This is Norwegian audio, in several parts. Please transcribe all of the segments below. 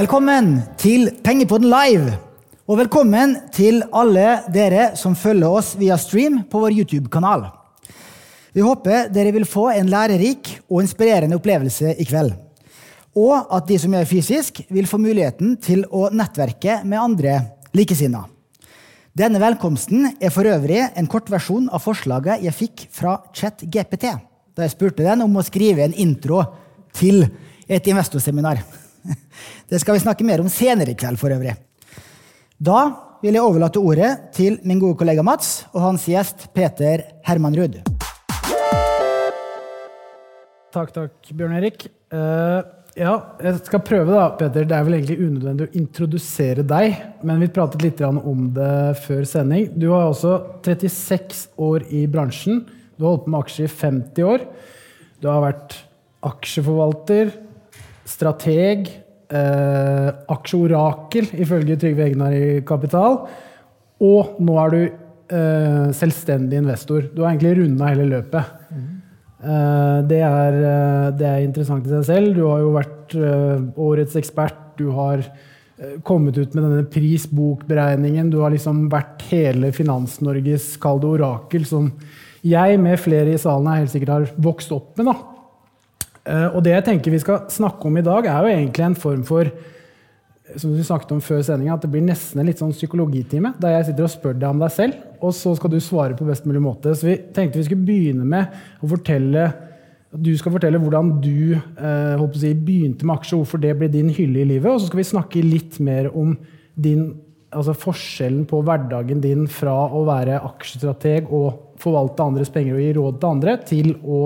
Velkommen til Pengepodden live. Og velkommen til alle dere som følger oss via stream på vår YouTube-kanal. Vi håper dere vil få en lærerik og inspirerende opplevelse i kveld. Og at de som gjør fysisk, vil få muligheten til å nettverke med andre likesinnede. Denne velkomsten er for øvrig en kort versjon av forslaget jeg fikk fra ChatGPT da jeg spurte den om å skrive en intro til et investorseminar. Det skal vi snakke mer om senere i kveld, for øvrig. Da vil jeg overlate ordet til min gode kollega Mats og hans gjest Peter Herman Ruud. Takk, takk, Bjørn Erik. Uh, ja, jeg skal prøve, da, Peter. Det er vel egentlig unødvendig å introdusere deg, men vi pratet litt om det før sending. Du har også 36 år i bransjen. Du har holdt på med aksjer i 50 år. Du har vært aksjeforvalter, strateg, eh, aksjeorakel, ifølge Trygve Egnar i Kapital. Og nå er du eh, selvstendig investor. Du har egentlig runda hele løpet. Mm. Eh, det, er, eh, det, er, interessant i seg selv. Du har jo vært eh, årets ekspert. Du har eh, kommet ut med denne prisbokberegningen. Du har liksom vært hele Finans-Norges kalde orakel som jeg med flere i salen her helt sikkert har vokst opp med. da. Eh, og det jeg tenker vi skal snakke om i dag, er jo egentlig en form for som du snakket om før sendinga, at det blir nesten en litt sånn psykologitime. Der jeg sitter og spør deg om deg selv, og så skal du svare på best mulig måte. Så vi tenkte vi skulle begynne med å fortelle du skal fortelle hvordan du eh, si, begynte med aksjer, hvorfor det ble din hylle i livet. Og så skal vi snakke litt mer om din, altså forskjellen på hverdagen din fra å være aksjestrateg og forvalte andres penger og gi råd til andre, til å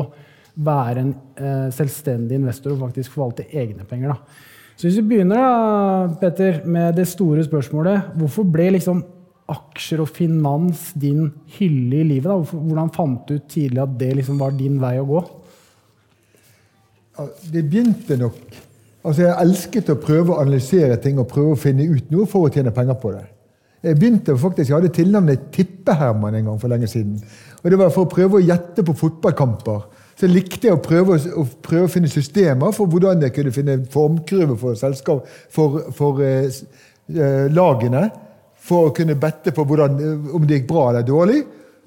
være en eh, selvstendig investor og faktisk forvalte egne penger. Da. Så hvis vi begynner da, Petter, med det store spørsmålet Hvorfor ble liksom aksjer og finans din hylle i livet? Da? Hvordan fant du tidlig at det liksom var din vei å gå? Det begynte nok Altså, Jeg elsket å prøve å analysere ting og prøve å finne ut noe for å tjene penger på det. Jeg begynte faktisk, jeg hadde tilnavnet Tippeherman en gang for lenge siden. Og Det var for å prøve å gjette på fotballkamper så likte jeg å prøve, å prøve, å finne systemer for hvordan jeg kunne finne formkurve for selskap, for, for eh, eh, lagene. For å kunne bette på hvordan, eh, om det gikk bra eller dårlig.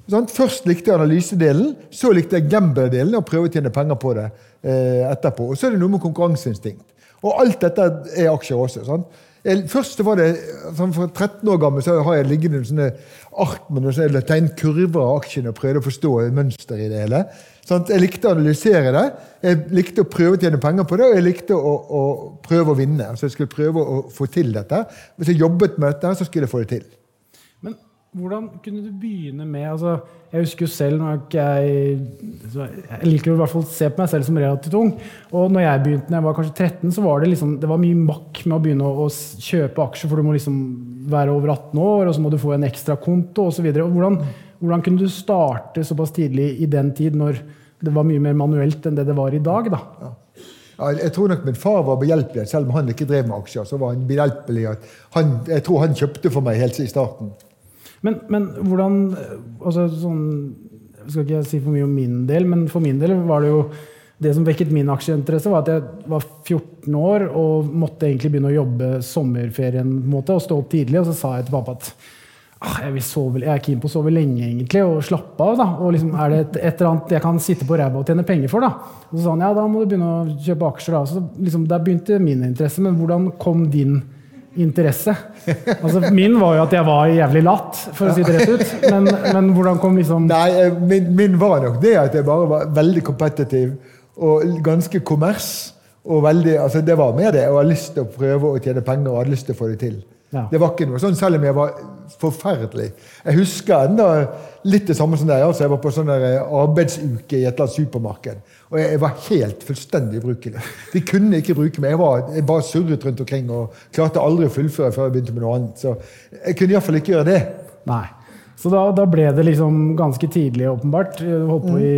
Sånn? Først likte jeg analysedelen, så likte jeg gamble-delen og prøve å tjene penger på det eh, etterpå. Og så er det noe med konkurranseinstinkt. Og alt dette er aksjer også. Sånn? først var det, sånn For 13 år gammel så har jeg liggende sånne ark med noen tegnet kurver av aksjene og prøvde å forstå mønster i det hele. Sånn, jeg likte å analysere det, jeg likte å prøve å tjene penger på det, og jeg likte å, å prøve å vinne. Altså jeg skulle prøve å få til dette. Hvis jeg jobbet med dette, så skulle jeg få det til. Men hvordan kunne du begynne med altså, Jeg husker jo selv når jeg, jeg liker å i hvert fall se på meg selv som relativt ung. Og når jeg begynte når jeg var kanskje 13, så var det, liksom, det var mye makk med å begynne å, å, kjøpe aksjer, for du må liksom være over 18 år, og så må du få en ekstra konto osv. Hvordan, hvordan kunne du starte såpass tidlig i den tid, når det var mye mer manuelt enn det det var i dag? da? Ja. Ja, jeg tror nok min far var behjelpelig. Selv om han ikke drev med aksjer, så var han behjelpelig. Han, jeg tror han kjøpte for meg helt i starten. Men, men hvordan altså sånn, Jeg skal ikke si for mye om min del, men for min del var det jo det som vekket min aksjeinteresse, var at jeg var 14 år og måtte egentlig begynne å jobbe sommerferien måte, og stå opp tidlig. Og så sa jeg til pappa at jeg, sove, jeg, er keen på å sove lenge egentlig, og slappe av. da, og liksom, Er det et, et, eller annet jeg kan sitte på ræva og tjene penger for? da? Og så sa han ja, da må du begynne å kjøpe aksjer. da, så liksom, Der begynte min interesse. Men hvordan kom din interesse? Altså, Min var jo at jeg var jævlig latt, for å si det rett ut. Men, men hvordan kom liksom Nei, eh, min, min, var nok det at jeg bare var veldig kompetitiv og ganske kommers. og veldig, altså Det var mer det. Jeg hadde lyst til å prøve å tjene penger og hadde lyst til å få det til. Ja. Det var ikke noe sånn, selv om jeg var forferdelig. Jeg husker enda litt det samme som deg. Altså, jeg var på sånn eh, arbeidsuke i et eller annet supermarked. Og jeg, var helt fullstendig ubrukelig. De kunne ikke bruke meg. Jeg, var, jeg bare surret rundt omkring og klarte aldri å fullføre før jeg begynte med noe annet. Så jeg kunne iallfall ikke gjøre det. Nei. Så da, da, ble det liksom ganske tidlig, åpenbart. Holdt på mm. i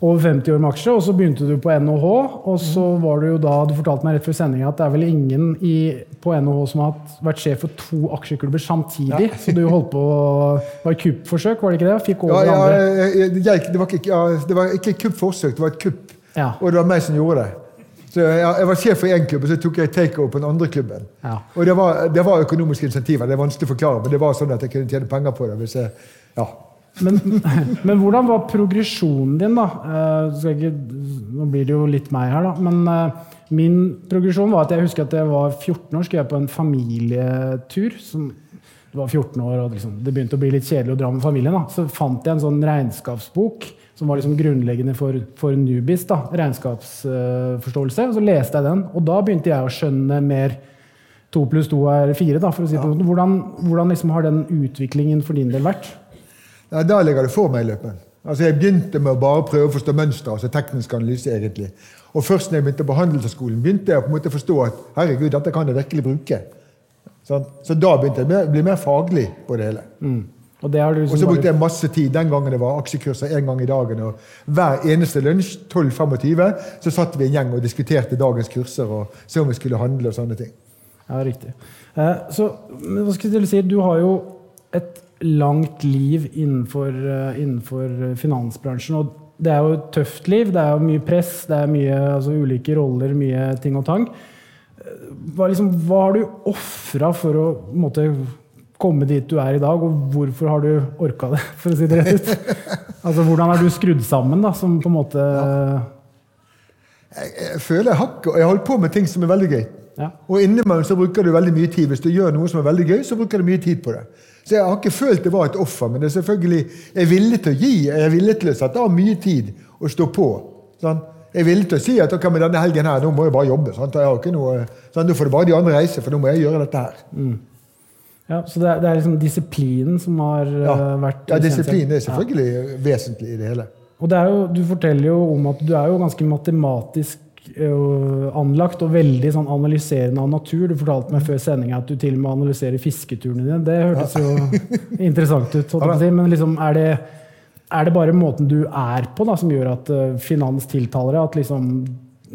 over 50 år med aksjer, og så begynte du på NHH. Og så var du jo da, du fortalte meg rett før sendinga at det er vel ingen i, på NHH som har vært sjef for to aksjeklubber samtidig. Ja. Så du holdt på var et kuppforsøk, var det ikke det? Fikk over ja, ja, jeg, jeg, det, var ikke, ja, det var ikke kuppforsøk, det var et kupp. Ja. Og det var meg som gjorde det. Så jeg, jeg var sjef for én klubb, og så tok jeg takeover på den andre klubben. Ja. Og det var, det var økonomiske insentiver. Det er vanskelig å forklare, men det var sånn at jeg kunne tjene penger på det. hvis jeg, ja. Men, men hvordan var progresjonen din, da? Eh, ikke, nå blir det jo litt meg her, da. Men eh, min progresjon var at jeg husker at jeg var 14 år, skulle jeg på en familietur. som det var 14 år, og liksom, det begynte å bli litt kjedelig å dra med familien. da. Så fant jeg en sånn regnskapsbok som var liksom grunnleggende for, for Nubis. da, Regnskapsforståelse. og Så leste jeg den, og da begynte jeg å skjønne mer to pluss to er fire. da, for å si måten. Hvordan, hvordan liksom har den utviklingen for din del vært? Ja, Da ligger det for meg i løpet. Altså, Jeg begynte med å bare prøve å forstå mønstre, altså teknisk analyse. egentlig. Og først når jeg begynte på handelsskolen, begynte jeg på en måte å forstå at herregud, dette kan jeg virkelig bruke. Sånn? Så da begynte jeg å bli mer faglig på det hele. Mm. Og det har du Og liksom så brukte jeg masse tid den gangen det var aksjekurser en gang i dagen. og Hver eneste lunsj 12.25, så satt vi en gjeng og diskuterte dagens kurser og så om vi skulle handle og sånne ting. Ja, riktig. Eh, så, hva skal jeg si, du har jo et langt liv innenfor, eh, innenfor finansbransjen. og det er jo et tøft liv. Det er jo mye press, det er mye altså, ulike roller, mye ting og tang. Eh, Hva, liksom, hva har du ofra for å måte, komme dit du er i dag, og hvorfor har du orka det, for å si det rett ut? Altså, Hvordan er du skrudd sammen, da, som på en måte Jeg, jeg føler jeg hakker, og jeg holder på med ting som er veldig gøy. Ja. Og innimellom så bruker du veldig mye tid. Hvis du gjør noe som er veldig gøy, så bruker du mye tid på det. Så jeg har ikke følt det var et offer, men det er selvfølgelig, jeg er villig til å gi. Jeg er villig til å sette av mye tid og stå på. Sånn. Jeg er villig til å si at okay, med denne helgen her, nå må jeg bare jobbe. Sant? Jeg har ikke noe, sånn, Nå får det bare de andre reise, for nå må jeg gjøre dette her. ja, Så det er, det er liksom disiplinen som har Ja, eh, vært ja Disiplin er Ja. selvfølgelig vesentlig i det hele. Og det er jo, du forteller jo om at du er jo ganske matematisk øh, anlagt og veldig sånn analyserende av natur. Du fortalte meg før sendinga at du til og med analyserer fisketurene dine. Det hørtes jo interessant ut. jeg si. Men liksom, er, det, er det bare måten du er på da, som gjør at øh, finans tiltaler deg? At liksom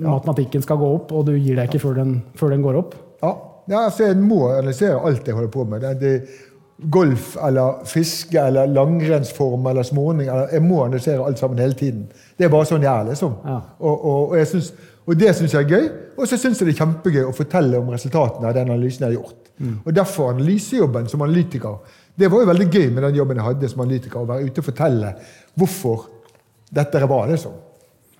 matematikken skal gå opp, og du gir deg ikke før den, før den går opp? Ja, ja altså Jeg må analysere alt jeg holder på med. Det, det, golf eller fiske eller langrennsform eller småning. Eller, jeg må analysere alt sammen hele tiden. Det er bare sånn jeg er. liksom. Ja. Og, og, og, synes, og det syns jeg er gøy. Og så syns jeg det er kjempegøy å fortelle om resultatene av den analysen jeg har gjort. Og Derfor analysejobben som analytiker. Det var jo veldig gøy med den jobben jeg hadde som analytiker. Å være ute og fortelle hvorfor dette er bra. liksom.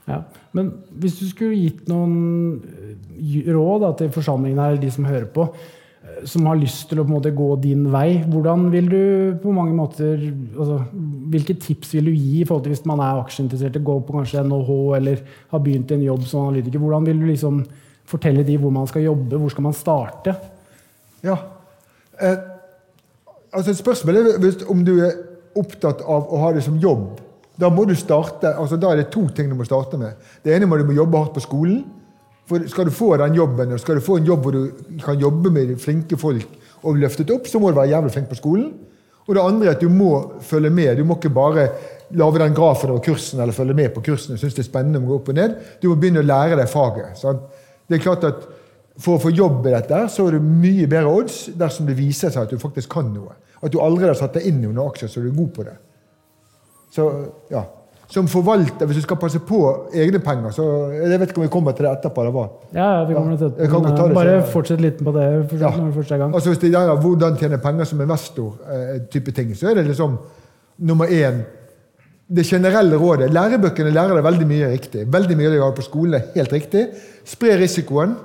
Ja. Men hvis du skulle gitt noen råd da, til forsamlingen her, eller de som hører på, som har lyst til å måte gå din vei, hvordan vil du på mange måter altså, Hvilke tips vil du gi i forhold til hvis man er aksjeinteressert, går på kanskje NHH eller har begynt en jobb som analytiker? Hvordan vil du liksom fortelle de hvor man skal jobbe, hvor skal man starte? Ja. Eh, altså Spørsmålet er om du er opptatt av å ha det som jobb. Da må du starte, altså da er det to ting du må starte med. Det ene må du må jobbe hardt på skolen. For Skal du få den jobben, og skal du få en jobb hvor du kan jobbe med flinke folk og løftet opp, så må du være jævlig flink på skolen. Og det andre er at du må følge med. Du må ikke bare lage den grafen over kursen eller følge med på kursen og synes det er spennende å gå opp og ned. Du må begynne å lære deg faget. Sant? Det er klart at For å få jobb i dette så er det mye bedre odds dersom det viser seg at du faktisk kan noe. At du allerede har satt deg inn i noen aksjer, så du er god på det. Så, ja. Som forvalter, hvis du skal passe på egne penger så Jeg vet ikke om vi kommer til det etterpå. eller hva. Ja, ja, vi kommer til det. Det Bare fortsett litt på det Ja. når vi først er gang. Altså Hvis det gjelder hvordan tjene penger som investor, eh, type ting, så er det liksom nummer én Det generelle rådet. Lærebøkene lærer deg veldig mye riktig. Veldig mye av det du har på skolen, er helt riktig. Spre risikoen.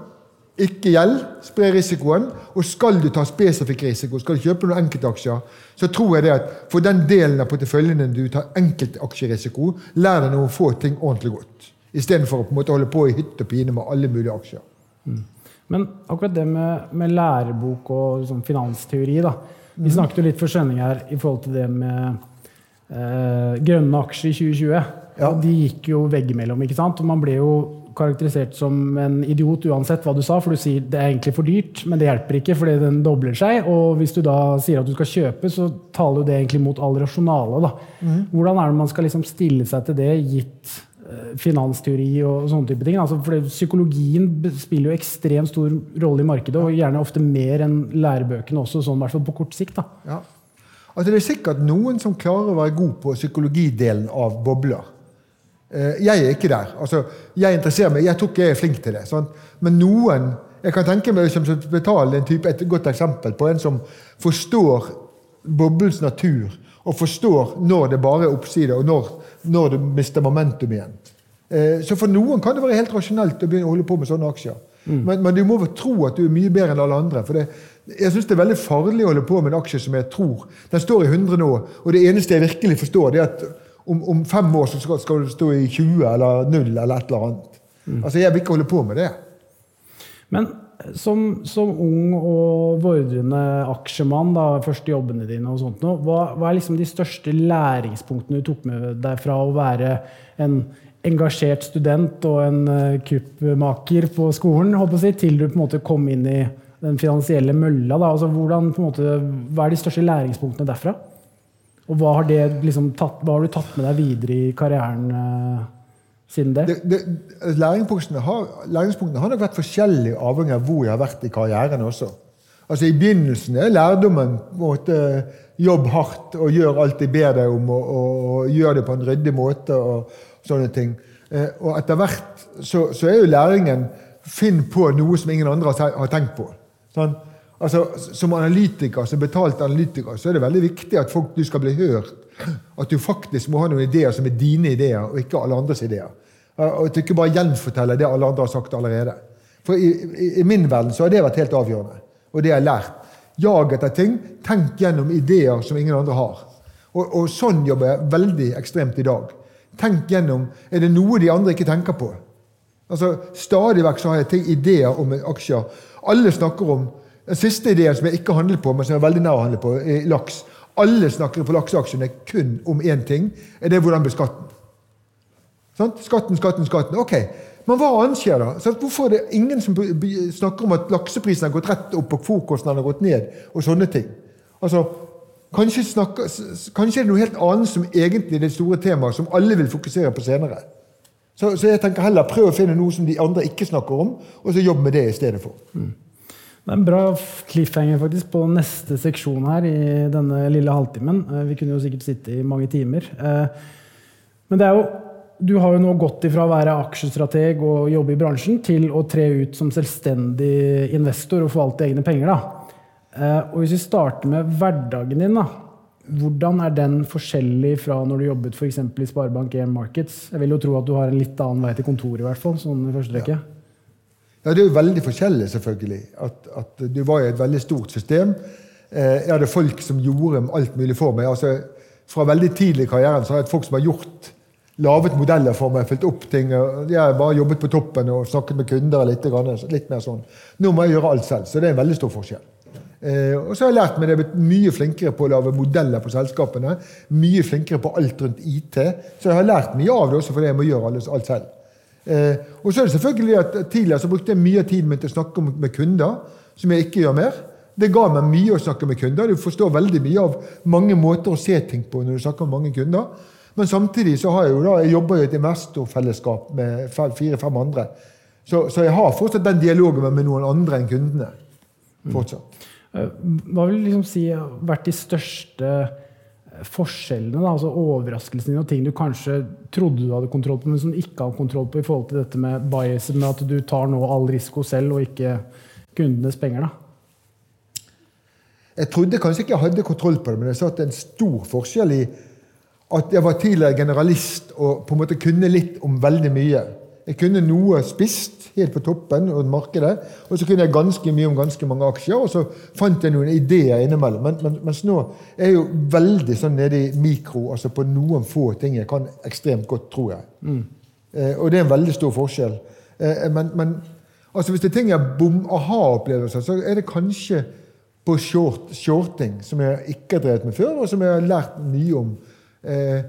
Ikke gjeld. Spre risikoen. Og skal du ta spesifikk risiko, skal du kjøpe noen enkeltaksjer, så tror jeg det at for den delen av porteføljen du tar enkeltaksjerisiko, lær deg noen få ting ordentlig godt. Istedenfor å på en måte holde på i hytt og pine med alle mulige aksjer. Men akkurat det med, med lærebok og liksom finansteori da. Vi snakket jo litt for Skjønning her i forhold til det med eh, grønne aksjer i 2020. Ja. Og De gikk jo veggimellom. ikke sant? Og man ble jo karakterisert som en idiot uansett hva du sa, for du sier det er egentlig for dyrt, men det hjelper ikke fordi den dobler seg. Og hvis du da sier at du skal kjøpe, så taler jo det egentlig mot all rasjonale. da. Hvordan er det man skal liksom stille seg til det, gitt eh, finansteori og sånne type ting? Altså, for Psykologien spiller jo ekstremt stor rolle i markedet, og gjerne ofte mer enn lærebøkene også, sånn i hvert fall på kort sikt. da. Ja. Altså Det er sikkert noen som klarer å være god på psykologidelen av bobler. Eh, jeg er ikke der. Altså, jeg interesserer meg, jeg tror ikke jeg er flink til det. Sant? Men noen jeg kan tenke meg som betale en type, et godt eksempel på en som forstår boblens natur, og forstår når det bare er oppside, og når, når du mister momentum igjen. Eh, så for noen kan det være helt rasjonelt å begynne å holde på med sånne aksjer. Mm. Men, men, du må tro at du er mye bedre enn alle andre. for det, Jeg syns det er veldig farlig å holde på med en aksje som jeg tror Den står i 100 nå, og det eneste jeg virkelig forstår, det er at om, om fem år så skal, skal du stå i 20 eller 0 eller et eller annet. Mm. Altså, Jeg vil ikke holde på med det. Men som, som ung og vordrende aksjemann, da, første jobbene dine, og sånt, hva, hva, er liksom de største læringspunktene du tok med deg fra å være en engasjert student og en uh, kuppmaker på skolen, jeg, til du på en måte kom inn i den finansielle mølla? Da. Altså, hvordan, måte, hva er de største læringspunktene derfra? Og hva har, liksom tatt, hva har, du tatt med deg videre i karrieren uh, siden det? det, det læringspunktene, har, læringspunktene, har, nok vært forskjellige avhengig av hvor jeg har vært i karrieren også. Altså I begynnelsen er lærdommen måte, jobb hardt og gjør alt de ber deg om, og, og, og gjør det på en ryddig måte. og sånne ting. Eh, og etter hvert så, så, er jo læringen finn på noe som ingen andre har tenkt på. Sånn? Altså, som analytiker, som betalt analytiker så er det veldig viktig at folk, du skal bli hørt. At du faktisk må ha noen ideer som er dine ideer, og ikke alle andres ideer. Og at du ikke bare gjenforteller det alle andre har sagt allerede. For i, i, i min verden så har det vært helt avgjørende, og det har jeg lært. Jag etter ting. Tenk gjennom ideer som ingen andre har. Og, og sånn jobber jeg veldig ekstremt i dag. Tenk gjennom er det noe de andre ikke tenker på. Altså, Stadig vekk så har jeg ting, ideer om aksjer. Alle snakker om den siste ideen som jeg ikke handler på, men som jeg er veldig nær å handle på, er laks. Alle snakker på lakseaksjene kun om én ting. er det Hvordan blir skatten? Sånn? Skatten, skatten, skatten. Ok, Men hva annet skjer da? Så hvorfor er det ingen som snakker om at lakseprisen har gått rett opp og fòrkostnadene har gått ned? og sånne ting? Altså, kanskje, snakker, kanskje er det noe helt annet som egentlig er det store temaet, som alle vil fokusere på senere. Så, så jeg tenker heller prøv å finne noe som de andre ikke snakker om, og så jobb med det i stedet for. Mm. Det er en bra cliffhanger faktisk på neste seksjon her i denne lille halvtimen. Eh, vi kunne jo sikkert sitte i mange timer. Eh, men jo, du har jo nå gått ifra å være aksjestrateg og jobbe i bransjen til å tre ut som selvstendig investor og forvalte egne penger. Da. Eh, og hvis vi starter med hverdagen din, da. Hvordan er den forskjellig fra når du jobbet for i Sparebank1 Markets? Jeg vil jo tro at du har en litt annen vei til kontoret, i hvert fall. sånn i første rekke. Ja. Ja, Det er jo veldig forskjellig, selvfølgelig. At, at du var i et veldig stort system. Eh, jeg hadde folk som gjorde alt mulig for meg. altså Fra veldig tidlig i karrieren så har jeg hatt folk som har gjort laget modeller for meg, fulgt opp ting. Jeg bare jobbet på toppen og snakket med kunder. Litt, litt mer sånn. Nå må jeg gjøre alt selv, så det er en veldig stor forskjell. Eh, og så har jeg lært meg det, blitt mye flinkere på å lage modeller på selskapene. Mye flinkere på alt rundt IT. Så jeg har lært mye av det også fordi jeg må gjøre alt selv. Eh, og så er det selvfølgelig at Tidligere så brukte jeg mye av tiden min til å snakke med kunder, som jeg ikke gjør mer. Det ga meg mye å snakke med kunder. Du forstår veldig mye av mange måter å se ting på når du snakker med mange kunder. Men samtidig så har jeg jo da, jeg jobber i et investorfellesskap med fire-fem andre. Så, så, jeg har fortsatt den dialogen med noen andre enn kundene. fortsatt. Mm. hva vil du liksom si har vært de største forskjellene, da, altså overraskelsene og ting du kanskje trodde du hadde kontroll på, men som du ikke har kontroll på i forhold til dette med bias, med at du tar nå all risiko selv og ikke kundenes penger? da? Jeg trodde kanskje ikke jeg hadde kontroll på det, men jeg sa at det er en stor forskjell i at jeg var tidligere generalist og på en måte kunne litt om veldig mye. Jeg kunne noe spist helt på toppen av markedet, og så kunne jeg ganske mye om ganske mange aksjer. Og så fant jeg noen ideer innimellom. Men, men, mens nå er jeg jo veldig sånn nede i mikro, altså på noen få ting jeg kan ekstremt godt, tror jeg. Mm. Eh, og det er en veldig stor forskjell. Eh, men, men altså hvis det er ting jeg bom aha-opplevelser, så er det kanskje på short, shorting, som jeg ikke har drevet med før, og som jeg har lært mye om. Eh,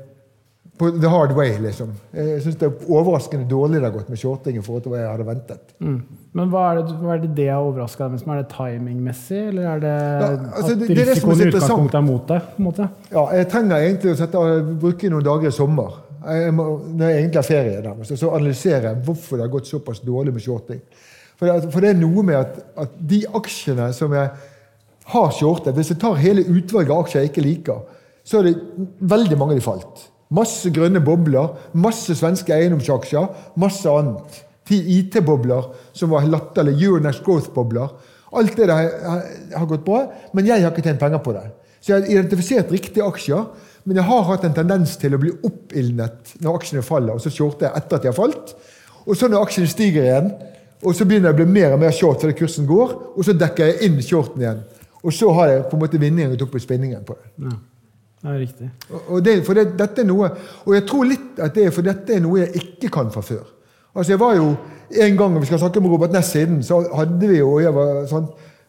på the hard way, liksom. Jeg syns det er overraskende dårlig det har gått med shorting i forhold til hva jeg hadde ventet. Mm. Men hva er det hva er det, det har overraska deg med? Er det timingmessig, eller er det ja, altså, at det, det risikoen i utgangspunktet er mot deg? på en måte? Ja, jeg trenger egentlig å sette, bruke noen dager i sommer. Jeg må, når jeg egentlig har ferie, der, så, så analysere hvorfor det har gått såpass dårlig med shorting. For det, for det er noe med at, at, de aksjene som jeg har shortet Hvis jeg tar hele utvalget av aksjer jeg ikke liker, så er det veldig mange de falt. Masse grønne bobler, masse svenske eiendomsaksjer, masse annet. Ti IT-bobler som var latterlige. Euronex Growth-bobler. Alt det der har, har gått bra, men jeg har ikke tjent penger på det. Så jeg har identifisert riktige aksjer, men jeg har hatt en tendens til å bli oppildnet når aksjene faller, og så shorter jeg etter at de har falt. Og så når aksjene stiger igjen, og så begynner jeg å bli mer og mer short fordi kursen går, og så dekker jeg inn shorten igjen. Og så har jeg på en måte vinningen og tok på spinningen på det. Ja, er riktig. Og- Og, det, for det, dette er noe, og jeg tror litt at det er for dette er noe jeg ikke kan fra før. Altså jeg var jo, En gang vi skal snakke med Robert Ness siden, så hadde vi jo, jeg var sånn,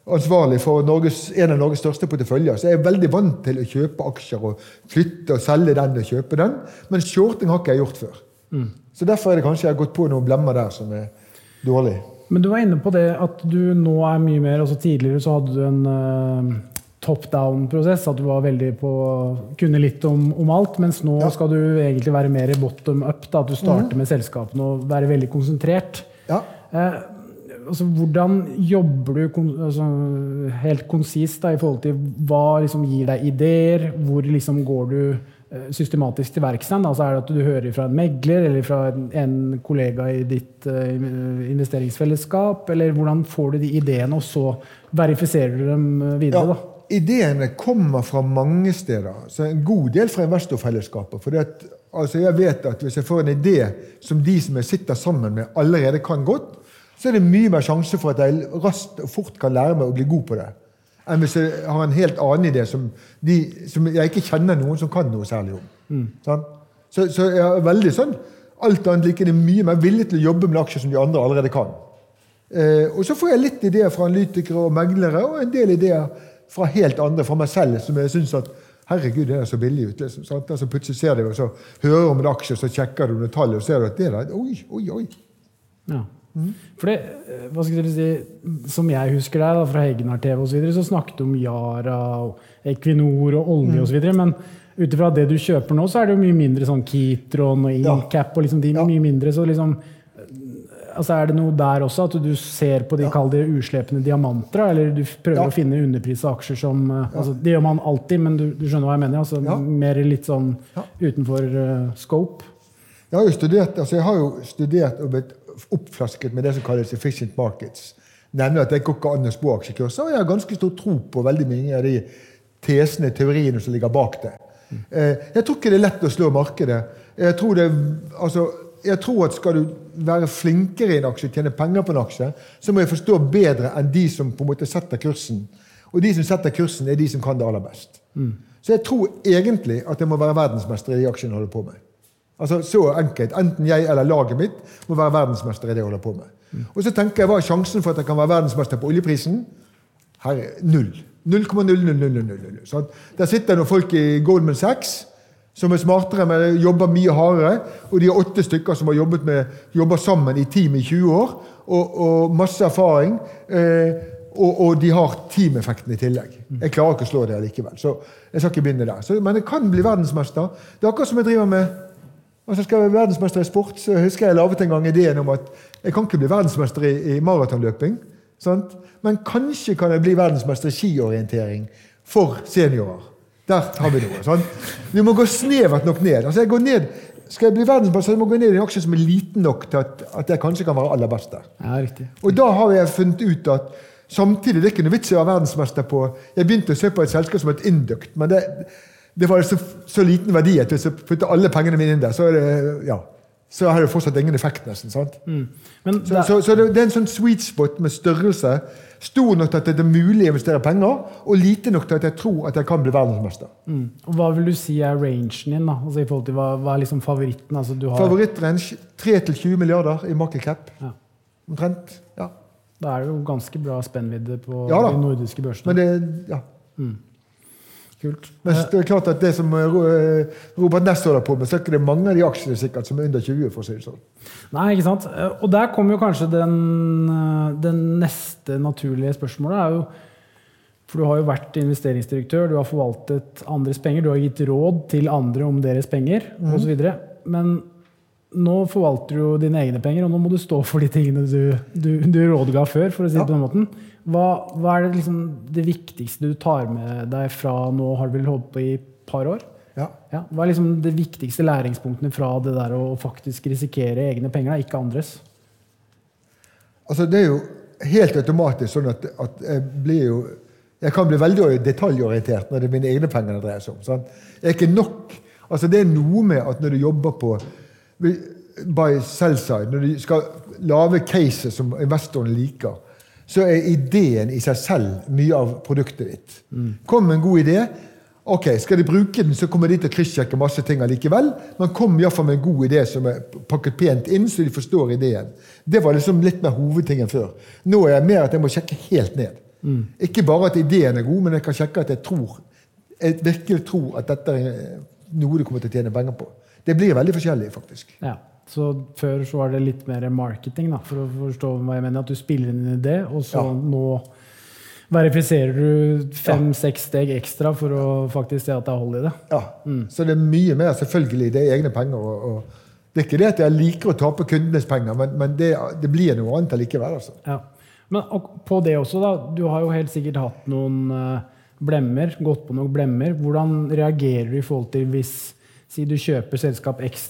ansvarlig for Norges, en av Norges største porteføljer. Så jeg er veldig vant til å kjøpe aksjer og flytte og selge den og kjøpe den. Men shorting har ikke jeg gjort før. Så derfor er det kanskje jeg har gått på noen blemmer der som er dårlig. Men du var inne på det at du nå er mye mer altså Tidligere så hadde du en eh, top down-prosess, at du var veldig på kunne litt om, om alt. Mens nå Ja. skal du egentlig være mer bottom up. Da, at du starter med selskapene og være veldig konsentrert. Ja. Eh, altså, hvordan jobber du altså, helt konsist da, i forhold til hva liksom, gir deg ideer? Hvor liksom, går du eh, systematisk til verks? Altså, er det at du hører fra en megler eller fra en, en kollega i ditt eh, investeringsfellesskap? Eller hvordan får du de ideene, og så verifiserer du dem eh, videre? Ja, da? Ideene kommer fra mange steder. Så En god del fra investorfellesskapet. For altså jeg vet at hvis jeg får en idé som de som jeg sitter sammen med, allerede kan godt, så er det mye mer sjanse for at jeg raskt og fort kan lære meg å bli god på det. Enn hvis jeg har en helt annen idé som, de, som jeg ikke kjenner noen som kan noe særlig om. Sant? Så, så jeg er veldig sånn Alt annet like det mye mer villig til å jobbe med aksjer som de andre allerede kan. Eh, og så får jeg litt ideer fra analytikere og meglere, og en del ideer fra helt andre, fra meg selv, som jeg syns at Herregud, det er så billig ut. Liksom, sant? Altså, plutselig ser du, og så hører du om en aksje, så sjekker du noen tall, og ser du at det der Oi, oi, oi. Ja. For det, eh, hva skal dere si, Som jeg husker deg da, fra Hegnar TV, og så, videre, så snakket du om Yara, og Equinor og olje osv. Men ut ifra det du kjøper nå, så er det jo mye mindre sånn Kitron og. Incap. og liksom de Ja. mye mindre, så liksom altså Er det noe der også, at du ser på de Ja. kall det uslepne diamanter? Eller du prøver Ja. å finne underprisa aksjer som eh, altså, Det gjør man alltid, men du, du skjønner hva jeg mener? altså Ja. Mer litt sånn Ja. utenfor uh, scope? Jeg har studert, altså jeg har jo studert og blitt oppflasket med det som kalles efficient markets. Nemlig at det går ikke an å spå aksjekurser. Og jeg har ganske stor tro på veldig mange av de tesene, teoriene som ligger bak det. Eh, Jeg tror ikke det er lett å slå markedet. Jeg tror, det, altså, jeg tror at skal du være flinkere i en aksje, tjene penger på en aksje, så må jeg forstå bedre enn de som på en måte setter kursen. Og de som setter kursen, er de som kan det aller best. Så jeg tror egentlig at jeg må være verdensmester i de aksjene jeg holder på med. Altså Så enkelt. Enten jeg eller laget mitt må være verdensmester i det jeg holder på med. Og så tenker jeg, Hva er sjansen for at jeg kan være verdensmester på oljeprisen? Her er null. 0,00000. Der sitter noen folk i Goldman Sachs som er smartere, men jobber mye hardere. Og de er åtte stykker som har jobbet med, sammen i team i 20 år. Og, og masse erfaring. Eh, og, og de har teameffekten i tillegg. Jeg klarer ikke å slå det likevel. Så jeg skal ikke begynne der. Så, men jeg kan bli verdensmester. Det er akkurat som jeg driver med Altså Skal jeg være verdensmester i sport, så husker jeg laget en gang ideen om at jeg kan ikke bli verdensmester i, i maratonløping. Men kanskje kan jeg bli verdensmester i skiorientering for seniorer. Der har vi noe. sånn. Vi må gå snevert nok ned. Altså jeg går ned skal jeg bli verdensmester, så må jeg gå ned i en aksje som er liten nok til at, at jeg kanskje kan være aller best der. Ja, riktig. Og da har jeg funnet ut at samtidig det er ikke noe vits i å være verdensmester på Jeg begynte å se på et selskap som het Induct, men det, det var så, så liten verdi at hvis jeg putter alle pengene mine inn der, så er det ja, så har det fortsatt ingen effekt, nesten. sant? Men Så, det- så, så det, er en sånn sweet spot med størrelse. Stor nok til at det er mulig å investere penger, og lite nok til at jeg tror at jeg kan bli verdensmester. Mm. Og Hva vil du si er rangen din? da? Altså i forhold til Hva, hva er liksom favoritten? Altså du har, Favorittrange 3-20 milliarder i market cap. Ja. Omtrent. ja. Da er det jo ganske bra spennvidde på Ja de nordiske børsene. Men det, ja. Kult. Men det er klart at det som eh, eh, Robert Ness holder på med, så er det mange av de aksjene sikkert som er under 20. for å si det sånn. Nei, ikke sant? Eh, Og der kommer jo kanskje den, den neste naturlige spørsmålet. er jo For du har jo vært investeringsdirektør, du har forvaltet andres penger, du har gitt råd til andre om deres penger mm. osv. Men nå forvalter du jo dine egne penger, og nå må du stå for de tingene du, du, du rådga før. for å si det Ja. på den måten. Hva, hva er det, liksom, det viktigste du tar med deg fra nå, har du vel holdt på i et par år? Ja. Ja, Hva er liksom det viktigste læringspunktene fra det der å faktisk risikere egne penger, da, ikke andres? Altså, det er jo helt automatisk sånn at, at jeg blir jo Jeg kan bli veldig detaljorientert når det er mine egne penger det dreier seg om. Sant? Jeg er ikke nok Altså, det er noe med at når du jobber på by sell-side, når du skal lage cases som investorene liker, så er ideen i seg selv mye av produktet ditt. Kom med en god idé. Ok, Skal de bruke den, så kommer de til å kryssjekke masse ting allikevel. Men kom iallfall med en god idé som er pakket pent inn, så de forstår ideen. Det var liksom litt mer hovedtingen før. Nå er jeg mer at jeg må sjekke helt ned. Mm. Ikke bare at ideen er god, men jeg kan sjekke at jeg tror jeg virkelig tror at dette er noe du kommer til å tjene penger på. Det blir veldig forskjellig, faktisk. Ja, Så før så var det litt mer marketing, da, for å forstå hva jeg mener. At du spiller inn en idé, og så ja. nå verifiserer du fem-seks steg ekstra for å faktisk se at det er hold i det. Ja, mm. Så det er mye mer selvfølgelig. Det er egne penger. Og, og, det er ikke det at jeg liker å tape kundenes penger, men, men det, det, blir noe annet allikevel. Altså. Ja. Men på det også, da. Du har jo helt sikkert hatt noen uh, blemmer, gått på noen blemmer. Hvordan reagerer du i forhold til hvis si du kjøper selskap X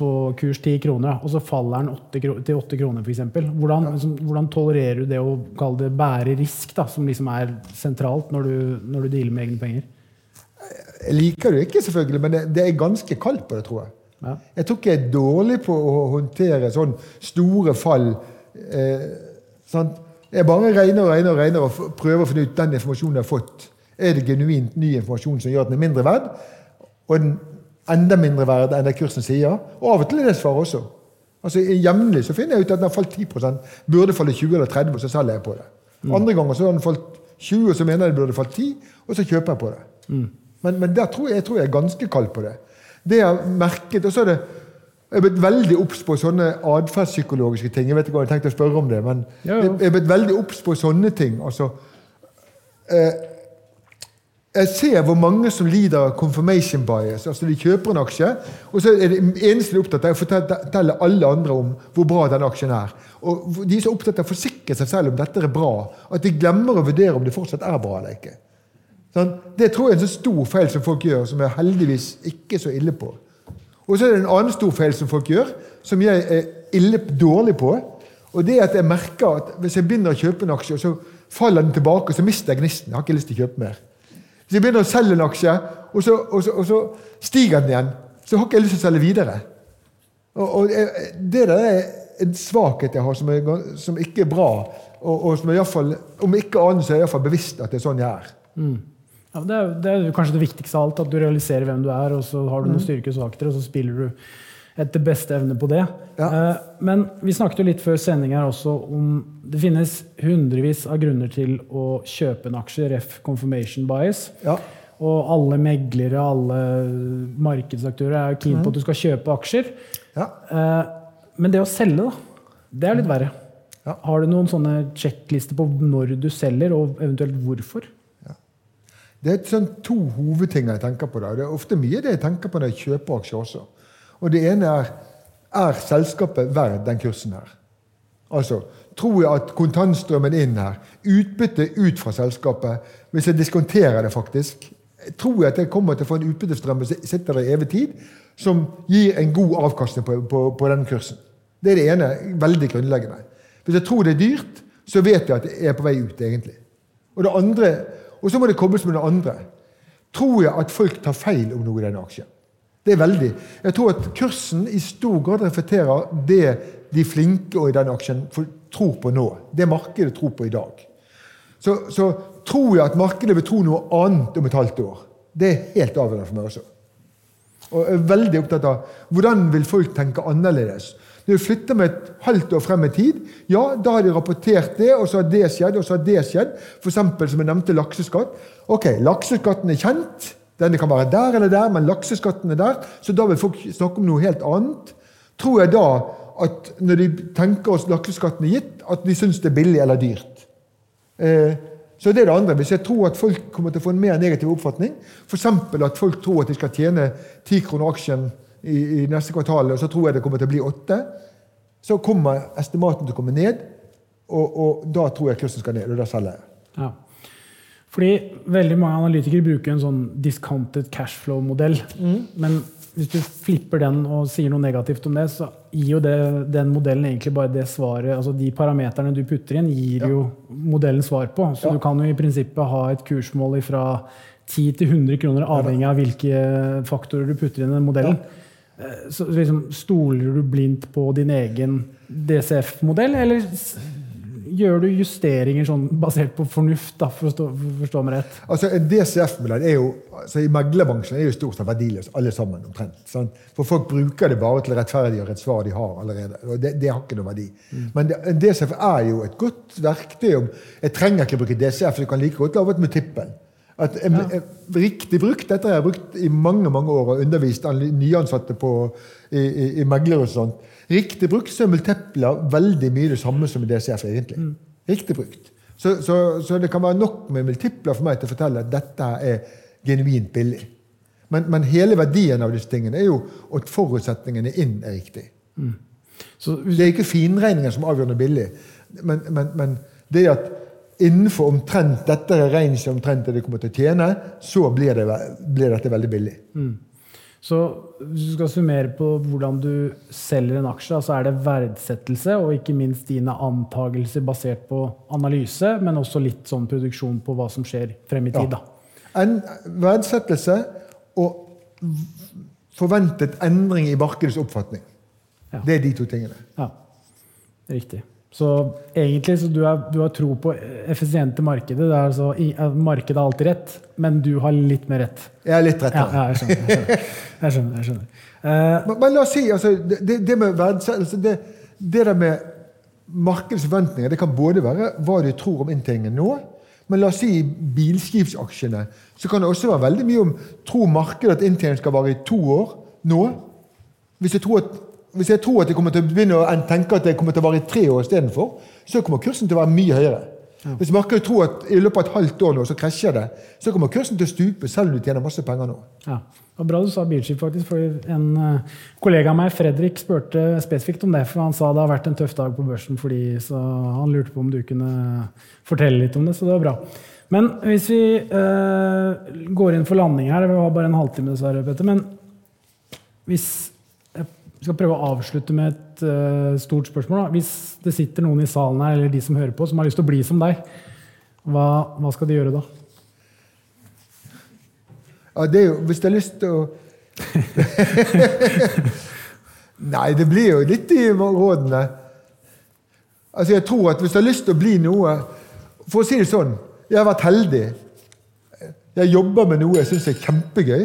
på kurs 10 kroner, og så faller den 8 til 8 kroner f.eks. Hvordan, ja. liksom, hvordan tolererer du det å kalle det bære risk, da, som liksom er sentralt når du, når du dealer med egne penger? Jeg liker det ikke, selvfølgelig, men det, det er ganske kaldt på det, tror jeg. Ja. Jeg tror ikke jeg er dårlig på å håndtere sånn store fall. Eh? Jeg bare regner og regner og regner og prøver å finne ut den informasjonen jeg har fått. Er det genuint ny informasjon som gjør at den er mindre verd? Og den enda mindre verd enn det kursen sier? Og av og til er det svaret også. Altså Jevnlig så finner jeg ut at den har falt 10 burde falle 20 eller 30 og så selger jeg på det. Mm. Andre ganger så har den falt 20, og så mener jeg det burde falt 10, og så kjøper jeg på det. Mm. Men, men tror jeg, jeg, tror jeg er ganske kald på det. Det jeg har merket, og så er det jeg er blitt veldig obs på sånne atferdspsykologiske ting. Jeg vet ikke hva jeg tenkte å spørre om det, men ja, ja. jeg er blitt veldig obs på sånne ting. Altså, eh, jeg ser hvor mange som lider av confirmation bias. altså De kjøper en aksje, og så er det eneste de er opptatt av, å fortelle alle andre om hvor bra den aksjen er. Og De er så opptatt av å forsikre seg selv om dette er bra, at de glemmer å vurdere om det fortsatt er bra eller ikke. Sånn? Det tror jeg er en så stor feil som folk gjør, som jeg heldigvis ikke er så ille på. Og så er det en annen stor feil som folk gjør, som jeg er ille dårlig på. Og det er at jeg merker at hvis jeg begynner å kjøpe en aksje, og så faller den tilbake, og så mister jeg gnisten. Jeg har ikke lyst til å kjøpe mer. Hvis jeg begynner å selge en aksje, og så, og så, og så stiger den igjen, så har ikke jeg lyst til å selge videre. Og, og Det der er en svakhet jeg har som, er, som ikke er bra. Og, og som jeg fall, Om ikke annet så er jeg iallfall bevisst at det er sånn jeg er. Mm. Ja, det, er, det er kanskje det viktigste av alt, at du realiserer hvem du er, og så har du noen mm. styrker og svakheter, og så spiller du etter beste evne på det. Ja. Eh, men vi snakket jo litt før sending her også om det finnes hundrevis av grunner til å kjøpe en aksje, ref. confirmation bias. Ja. Og alle meglere, alle markedsaktører er keen på mm. at du skal kjøpe aksjer. Ja. Eh, men det å selge, da, det er litt verre. Har du noen sånne sjekklister på når du selger, og eventuelt hvorfor? Det er sånn to hovedting jeg tenker på. Da. Det er ofte mye det jeg tenker på når jeg kjøper aksjer også. Og det ene er er selskapet verdt den kursen her. Altså, Tror jeg at kontantstrømmen inn her, utbytte ut fra selskapet Hvis jeg diskonterer det, faktisk, tror jeg at jeg kommer til å få en utbyttestrøm som sitter der i evig tid, som gir en god avkastning på, på, på den kursen. Det er det ene. Veldig grunnleggende. Hvis jeg tror det er dyrt, så vet jeg at jeg er på vei ut, egentlig. Og det andre og så må det kobles med det andre. Tror jeg at folk tar feil om noe i denne aksjen? Det er veldig. Jeg tror at kursen i stor grad reflekterer det de flinke og i denne aksjen tror på nå. Det markedet tror på i dag. Så, så tror jeg at markedet vil tro noe annet om et halvt år. Det er helt avgjørende for meg også. Og jeg er veldig opptatt av hvordan vil folk tenke annerledes. Når du flytter med et halvt år frem i tid, ja, da har de rapportert det, og så har det skjedd, og så har det skjedd. F.eks. som jeg nevnte lakseskatt. Ok, lakseskatten er kjent. Den kan være der eller der, men lakseskatten er der. Så da vil folk snakke om noe helt annet. Tror jeg da at når de tenker oss lakseskatten er gitt, at de syns det er billig eller dyrt? Eh, så det er det andre. Hvis jeg tror at folk kommer til å få en mer negativ oppfatning, f.eks. at folk tror at de skal tjene 10 kroner aksjen i, i, neste kvartal, og så tror jeg det kommer til å bli åtte. Så kommer estimaten til å komme ned, og, og da tror jeg kursen skal ned. og da selger jeg. Ja. Fordi veldig mange analytikere bruker en sånn discounted cashflow-modell. Men hvis du flipper den og sier noe negativt om det, så gir jo det, den modellen egentlig bare det svaret altså De parameterne du putter inn, gir jo modellen svar på. Så Ja. du kan jo i prinsippet ha et kursmål fra 10 til 100 kroner, avhengig av hvilke faktorer du putter inn i den modellen. Ja. Så liksom, Stoler du blindt på din egen DCF-modell, eller gjør du justeringer sånn basert på fornuft, da, for å stå, for forstå meg rett? Altså, En DCF-modell er jo altså, i meglerbransjen er jo stort sett verdiløs, alle sammen omtrent. Sant? For folk bruker det bare til å rettferdiggjøre et svar de har allerede. og Det, det har ikke noen verdi. Men en DCF er jo et godt verktøy. Jeg trenger ikke bruke DCF, du kan like godt lage et multippel. At, en, riktig brukt, Dette har jeg brukt i mange mange år og undervist nyansatte på, i, i, i meglere og sånt. Riktig brukt så er multipler veldig mye det samme som i DCF, egentlig. Riktig brukt. Så, så, så det kan være nok med multipler for meg til å fortelle at dette er genuint billig. Men, men hele verdien av disse tingene er jo at forutsetningene inn er riktig. Så Det er ikke finregninger som avgjør noe billig, men, men, men det at innenfor omtrent dette er range omtrent det kommer til å tjene, så blir, det, blir dette veldig billig. Så hvis du skal summere på hvordan du selger en aksje, så er det verdsettelse og ikke minst dine antagelser basert på analyse, men også litt sånn produksjon på hva som skjer frem i tid. Ja. En verdsettelse og forventet endring i markedets oppfatning. Ja. Det er de to tingene. Ja, riktig. Så egentlig så du, er, du har tro på effisiente markedet. Det er altså, markedet har alltid rett, men du har litt mer rett. Jeg har litt Ja, rettere. ja jeg skjønner. Jeg skjønner. Jeg skjønner, jeg skjønner. Eh, Men, men la oss si altså, det, det- med verdsettelse det, det der med markedets forventninger det kan både være hva du tror om inntjeningen nå, men la oss si bilskipsaksjene så kan det også være veldig mye om tror markedet at inntjeningen skal vare i to år nå. Hvis du tror at, hvis jeg tror at jeg kommer til å begynne å tenke at jeg kommer til å vare i tre år istedenfor, så kommer kursen til å være mye høyere. Hvis markedet tror at i løpet av et halvt år nå så krasjer det, så kommer kursen til å stupe selv om du tjener masse penger nå. Ja. Var bra du sa bilskip, faktisk. For en eh, kollega av meg, Fredrik, spurte spesifikt om det. For han sa det har vært en tøff dag på børsen, fordi, så han lurte på om du kunne fortelle litt om det. Så det var bra. Men hvis vi øh, går inn for landing her Det var bare en halvtime, dessverre, Petter. Men hvis jeg skal prøve å avslutte med et uh, stort spørsmål. Da. Hvis det sitter noen i salen her, eller de som hører på, som har lyst til å bli som deg, hva, hva skal de gjøre da? Ja, det er jo, Hvis de har lyst til å Nei, det blir jo litt i rådene. Altså, jeg tror at Hvis du har lyst til å bli noe For å si det sånn Jeg har vært heldig. Jeg jobber med noe jeg syns er kjempegøy,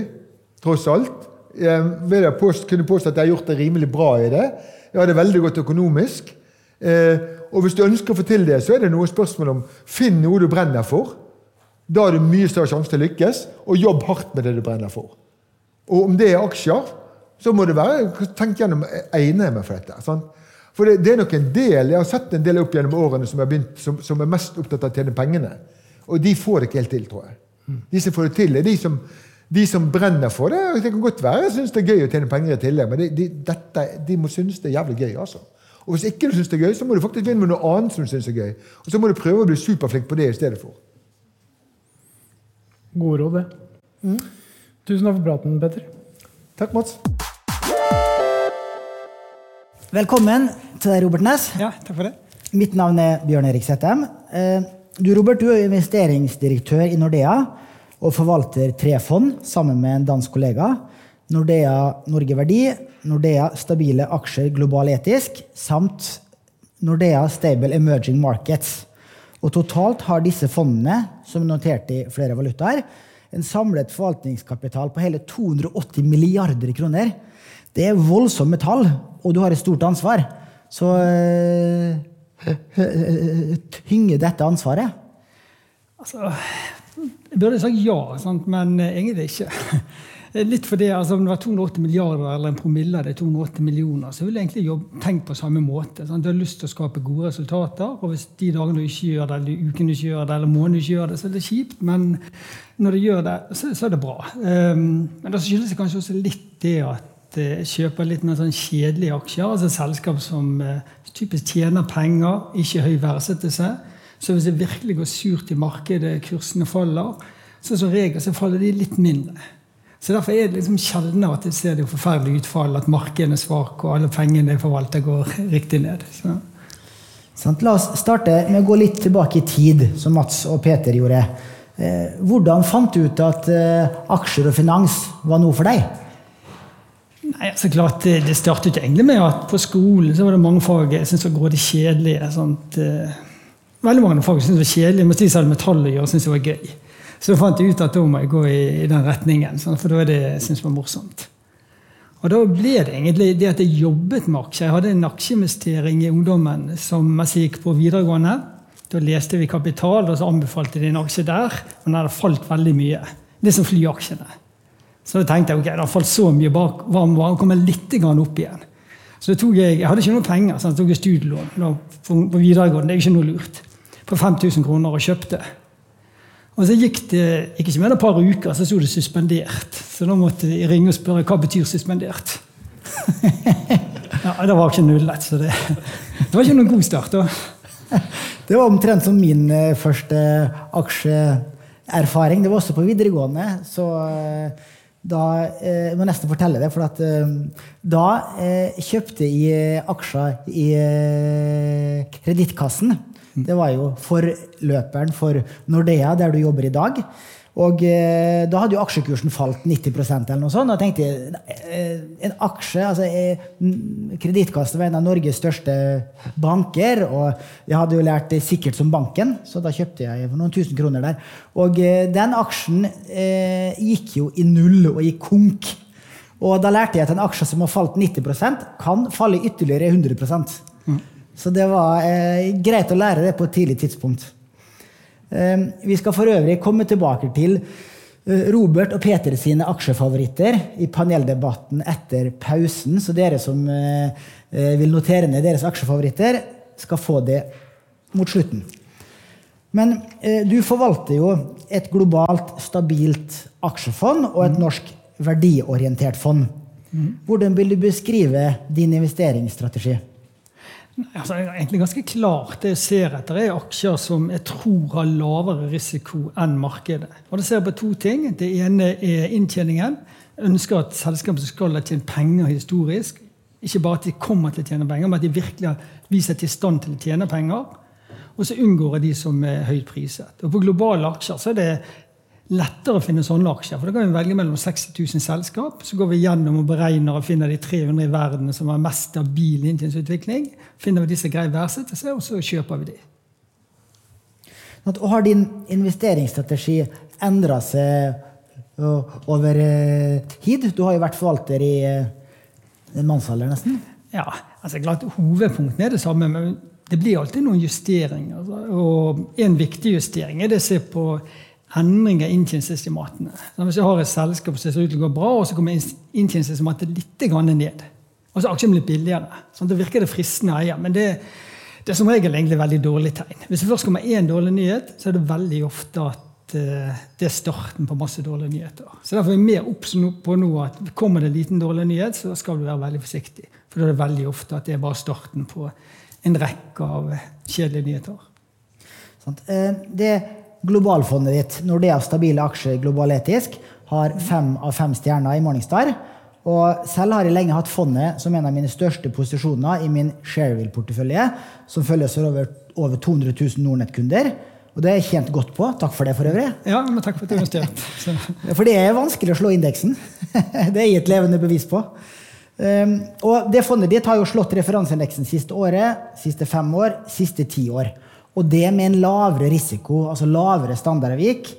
tross alt. Jeg vil jeg påst, kunne påstå at jeg har gjort det rimelig bra i det. Jeg har det veldig godt økonomisk. Eh, og hvis du ønsker å få til det, så er det noe spørsmål om finn noe du brenner for. Da har du mye større sjanse til å lykkes, og jobb hardt med det du brenner for. Og om det er aksjer, så må det være Tenk gjennom egner jeg meg for dette. Sant? For det, det er nok en del Jeg har sett en del opp gjennom årene som, begynt, som, som er mest opptatt av å tjene pengene. Og de får det ikke helt til, tror jeg. De som får det til, er de som, de som brenner for det. Det kan godt være jeg syns det er gøy å tjene penger i tillegg, men de, de, dette, de må synes det er jævlig gøy. altså. Og hvis ikke du syns det er gøy, så må du faktisk begynne med noe annet som du syns er gøy. Og så må du prøve å bli superflink på det i stedet for. Gode råd, det. Tusen takk for praten, Petter. Takk, Mats. Velkommen til deg, Robert Næss. Ja, takk for det. Mitt navn er Bjørn Erik Settem. Eh, Du, Robert, du er investeringsdirektør i Nordea og forvalter tre fond sammen med en dansk kollega. Nordea Norge Verdi, Nordea Stabile aksjer global etisk samt Nordea Stable Emerging Markets. Og totalt har disse fondene, som er notert i flere valutaer, en samlet forvaltningskapital på hele 280 milliarder kroner. Det er voldsomme tall, og du har et stort ansvar. Så eh, tynger dette ansvaret? Altså, jeg burde sagt ja, sant? men eh, egentlig ikke. Litt fordi altså, Om det var 280 milliarder eller en promille av de 280 millioner, så ville jeg egentlig jobbe, tenkt på samme måte. Sant? Du har lyst til å skape gode resultater, og hvis de dagene du ikke gjør det, eller ukene du ikke gjør det, eller måneden du ikke gjør det, så er det kjipt. Men når du gjør det, så, så er det bra. Um, men det skyldes det kanskje også litt det at eh, kjøper litt mer sånn kjedelige aksjer. altså Selskap som uh, typisk tjener penger, ikke høy verdsettelse. Så hvis det virkelig går surt i markedet, kursene faller, så som regel så faller de litt mindre. Så Derfor er det liksom sjeldnere at jeg ser det forferdelige utfall, at markedet er svak og alle pengene jeg forvalter, går riktig ned. Så. Sånn, La oss starte med å gå litt tilbake i tid, som Mats og Peter gjorde. Eh, hvordan fant du ut at eh, aksjer og finans var noe for deg? Nei, så klart, Det, det startet egentlig med at på skolen så var det mange fag jeg syntes var grådig kjedelige. Sånt, eh, veldig mange folk syntes var kjedelig, mens de som hadde metall å gjøre, syntes det var gøy. Så da fant jeg ut at da må jeg gå i, i den retningen, sånn, for da er det jeg synes var morsomt. Og da ble det egentlig det at jeg jobbet med aksjer. Jeg hadde en aksjeinvestering i ungdommen som mens jeg gikk på videregående. Da leste vi Kapital, og så anbefalte de en aksje der. Og den hadde falt veldig mye. Det som flyaksjene. Så da tenkte jeg ok, det har falt så mye bak, hva om den kommer litt opp igjen? Så jeg, jeg hadde ikke noe penger, så jeg tok studielån på videregående. Det er ikke noe lurt. For 5000 kroner og kjøpte. Og så gikk det ikke mer enn et par uker, så sto det 'suspendert'. Så da måtte jeg ringe og spørre hva betyr 'suspendert'. ja, Det var ikke nullet, så det, det var ikke noen god start. da. Det var omtrent som min eh, første aksjeerfaring. Det var også på videregående. så... Eh, da, eh, jeg må nesten fortelle det, for at, da kjøpte jeg aksjer i Kredittkassen. Det var jo forløperen for Nordea, der du jobber i dag. Og eh, da hadde jo aksjekursen falt 90% eller noe sånt. Og jeg tenkte eh, en aksje altså eh, Kredittkassen var en av Norges største banker. Og jeg hadde jo lært det sikkert som banken, så da kjøpte jeg for noen tusen kroner der. Og eh, den aksjen eh, gikk jo i null og i konk. Og da lærte jeg at en aksje som har falt 90% kan falle ytterligere 100 mm. Så det var eh, greit å lære det på et tidlig tidspunkt. Eh, vi skal for øvrig komme tilbake til eh, Robert og Peter sine aksjefavoritter i paneldebatten etter pausen. Så dere som eh, eh, vil notere ned deres aksjefavoritter, skal få det mot slutten. Men eh, du forvalter jo et globalt, stabilt aksjefond og et norsk verdiorientert fond. Mm. Hvordan vil du beskrive din investeringsstrategi? Altså, jeg er egentlig ganske klart. Det jeg ser etter, er aksjer som jeg tror har lavere risiko enn markedet. Og Det ser på to ting. Det ene er inntjeningen. Jeg ønsker at selskapet skal ha tjent penger historisk. Ikke bare at de kommer til å tjene penger, men at de virkelig har vist seg til stand til å tjene penger. Og så unngår jeg de som er høyt priset. Og På globale aksjer så er det lettere å finne sånne aksjer. For da kan vi velge mellom 60 000 selskap. Så går vi gjennom og beregner og finner de 300 i verden som har mest stabil inntjeningsutvikling. Finner vi de som greier verdsette seg, og så kjøper vi de. Og har din investeringsstrategi endra seg over tid? Du har jo vært forvalter i en mannsalder, nesten. Ja, altså klart Hovedpunktene er det samme, men det blir alltid noen justeringer. Altså. Og en viktig justering er det å se på endringer i inntjeningsestimatene. Hvis jeg har et selskap som ser ut til å gå bra, og så kommer inntjeningsestimatet litt ned, og så er aksjen blitt billigere, sånn, da virker det fristende å eie. Men det, det, er som regel egentlig veldig dårlig tegn. Hvis det først kommer én dårlig nyhet, så er det veldig ofte at uh, det er starten på masse dårlige nyheter. Så Derfor er vi mer obs på nå at kommer det en liten dårlig nyhet, så skal du være veldig forsiktig. For da er det veldig ofte at det er bare starten på en rekke av kjedelige nyheter. Sånn. Det Globalfondet ditt, Nordea er stabile aksjer globaletisk, har fem av fem stjerner i Morningstar. Og selv har jeg lenge hatt fondet som en av mine største posisjoner i min Shareville-portefølje, som følges av over, over 200 000 Nordnett-kunder. Og det har jeg tjent godt på. Takk for det, for øvrig. Ja, men takk For at du investerte. for det er vanskelig å slå indeksen. det er jeg et levende bevis på. Um, og det fondet ditt har jo slått referanseindeksen siste året, siste fem år, siste ti år. Og det med en lavere risiko, altså lavere standardavvik,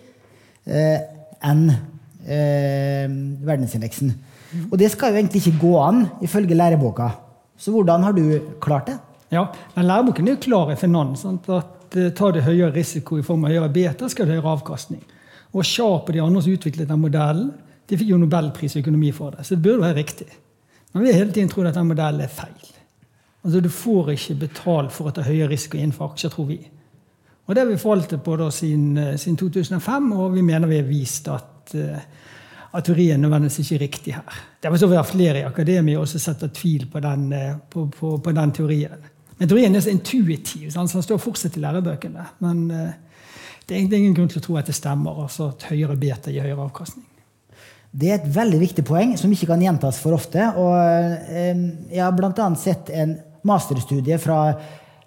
eh, enn eh, verdensindeksen. Og det skal jo egentlig ikke gå an, ifølge læreboka. Så hvordan har du klart det? Ja, men Læreboken er jo klar i finans. Sant? at uh, Tar det høyere risiko i form av høyere beta, skal det høyere avkastning. Og Sharp og de andre som utviklet den modellen, de fikk jo nobelpris i økonomi for det. Så det burde være riktig. Men vi har hele tiden trodd at den modellen er feil. Altså Du får ikke betalt for å ta høyere risiko innenfor aksjer, tror vi. Og Det har vi forvaltet på da siden, eh, siden, 2005, og vi mener vi har vist at, uh, at teorien nødvendigvis ikke er riktig her. Det er så være flere i akademia også setter tvil på den, uh, på, på, på den, teorien. Men teorien er så intuitiv, så den står fortsatt i lærebøkene. Men eh, det er egentlig ingen grunn til å tro at det stemmer. altså at høyere beta gir høyere avkastning. Det er et veldig viktig poeng som ikke kan gjentas for ofte. Og eh, jeg har bl.a. sett en masterstudie fra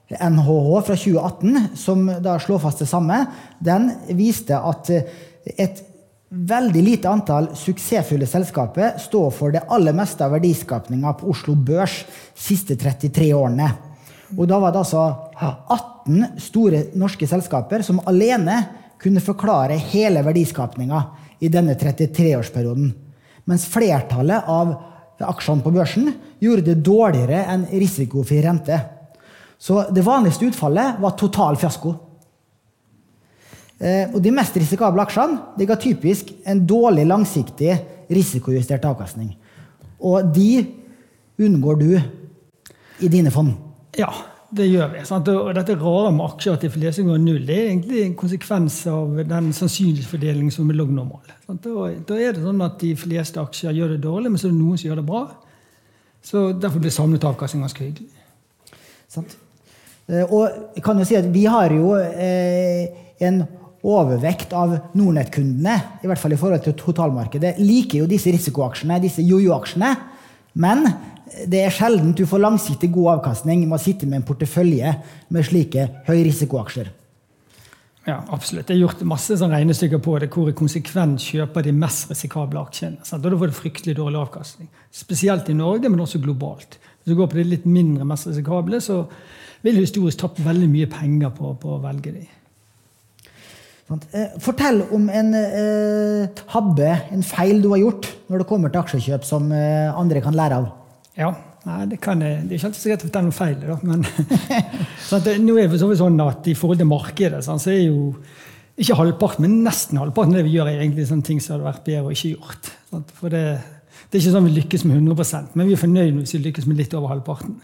NHH fra 2018 som da slår fast det samme. Den viste at et veldig lite antall suksessfulle selskaper står for det aller meste av verdiskapninga på Oslo Børs de siste 33 årene. Og da var det altså 18 store norske selskaper som alene kunne forklare hele verdiskapninga i denne 33-årsperioden. Mens flertallet av aksjene på børsen gjorde det dårligere enn risikofri rente. Så det vanligste utfallet var total fiasko. Eh, og de mest risikable aksjene de ga typisk en dårlig langsiktig risikojustert avkastning. Og de unngår du i dine fond. Ja, det gjør vi. Sant? Og dette rare med aksjer til fleste går null, det er egentlig en konsekvens av den sannsynlighetsfordelingen som er lognormal. Da er det sånn at de fleste aksjer gjør det dårlig, men så er det noen som gjør det bra. Så Derfor blir samlet avkastning ganske hyggelig. Sant? Eh, og jeg kan jo si at vi har jo eh, en overvekt av Nordnett-kundene, i hvert fall i forhold til totalmarkedet, liker jo disse risikoaksjene, disse jojo-aksjene. Men det er sjelden du får langsiktig god avkastning med å sitte med en portefølje med slike høyrisikoaksjer. Ja, absolutt. Jeg har gjort masse sånn regnestykker på det, hvor jeg konsekvent kjøper de mest risikable aksjene. Sant? Og da får du fryktelig dårlig avkastning. Spesielt i Norge, men også globalt. Hvis du går på de litt mindre mest risikable, så vil du historisk tapt veldig mye penger på, på å velge de. Eh, fortell om en eh, tabbe, en feil du har gjort når det kommer til aksjekjøp som eh, andre kan lære av. Ja, nei, det, kan, det er ikke alltid så greit å fortelle noe feil. Da, men sånn det, nå er det sånn at I forhold til markedet sånn, så er jo ikke halvparten, men nesten halvparten av det vi gjør, er egentlig sånne ting som hadde vært bedre å ikke gjort. Sånn, for det, det, er ikke sånn vi lykkes med 100% men vi er fornøyd hvis vi lykkes med litt over halvparten.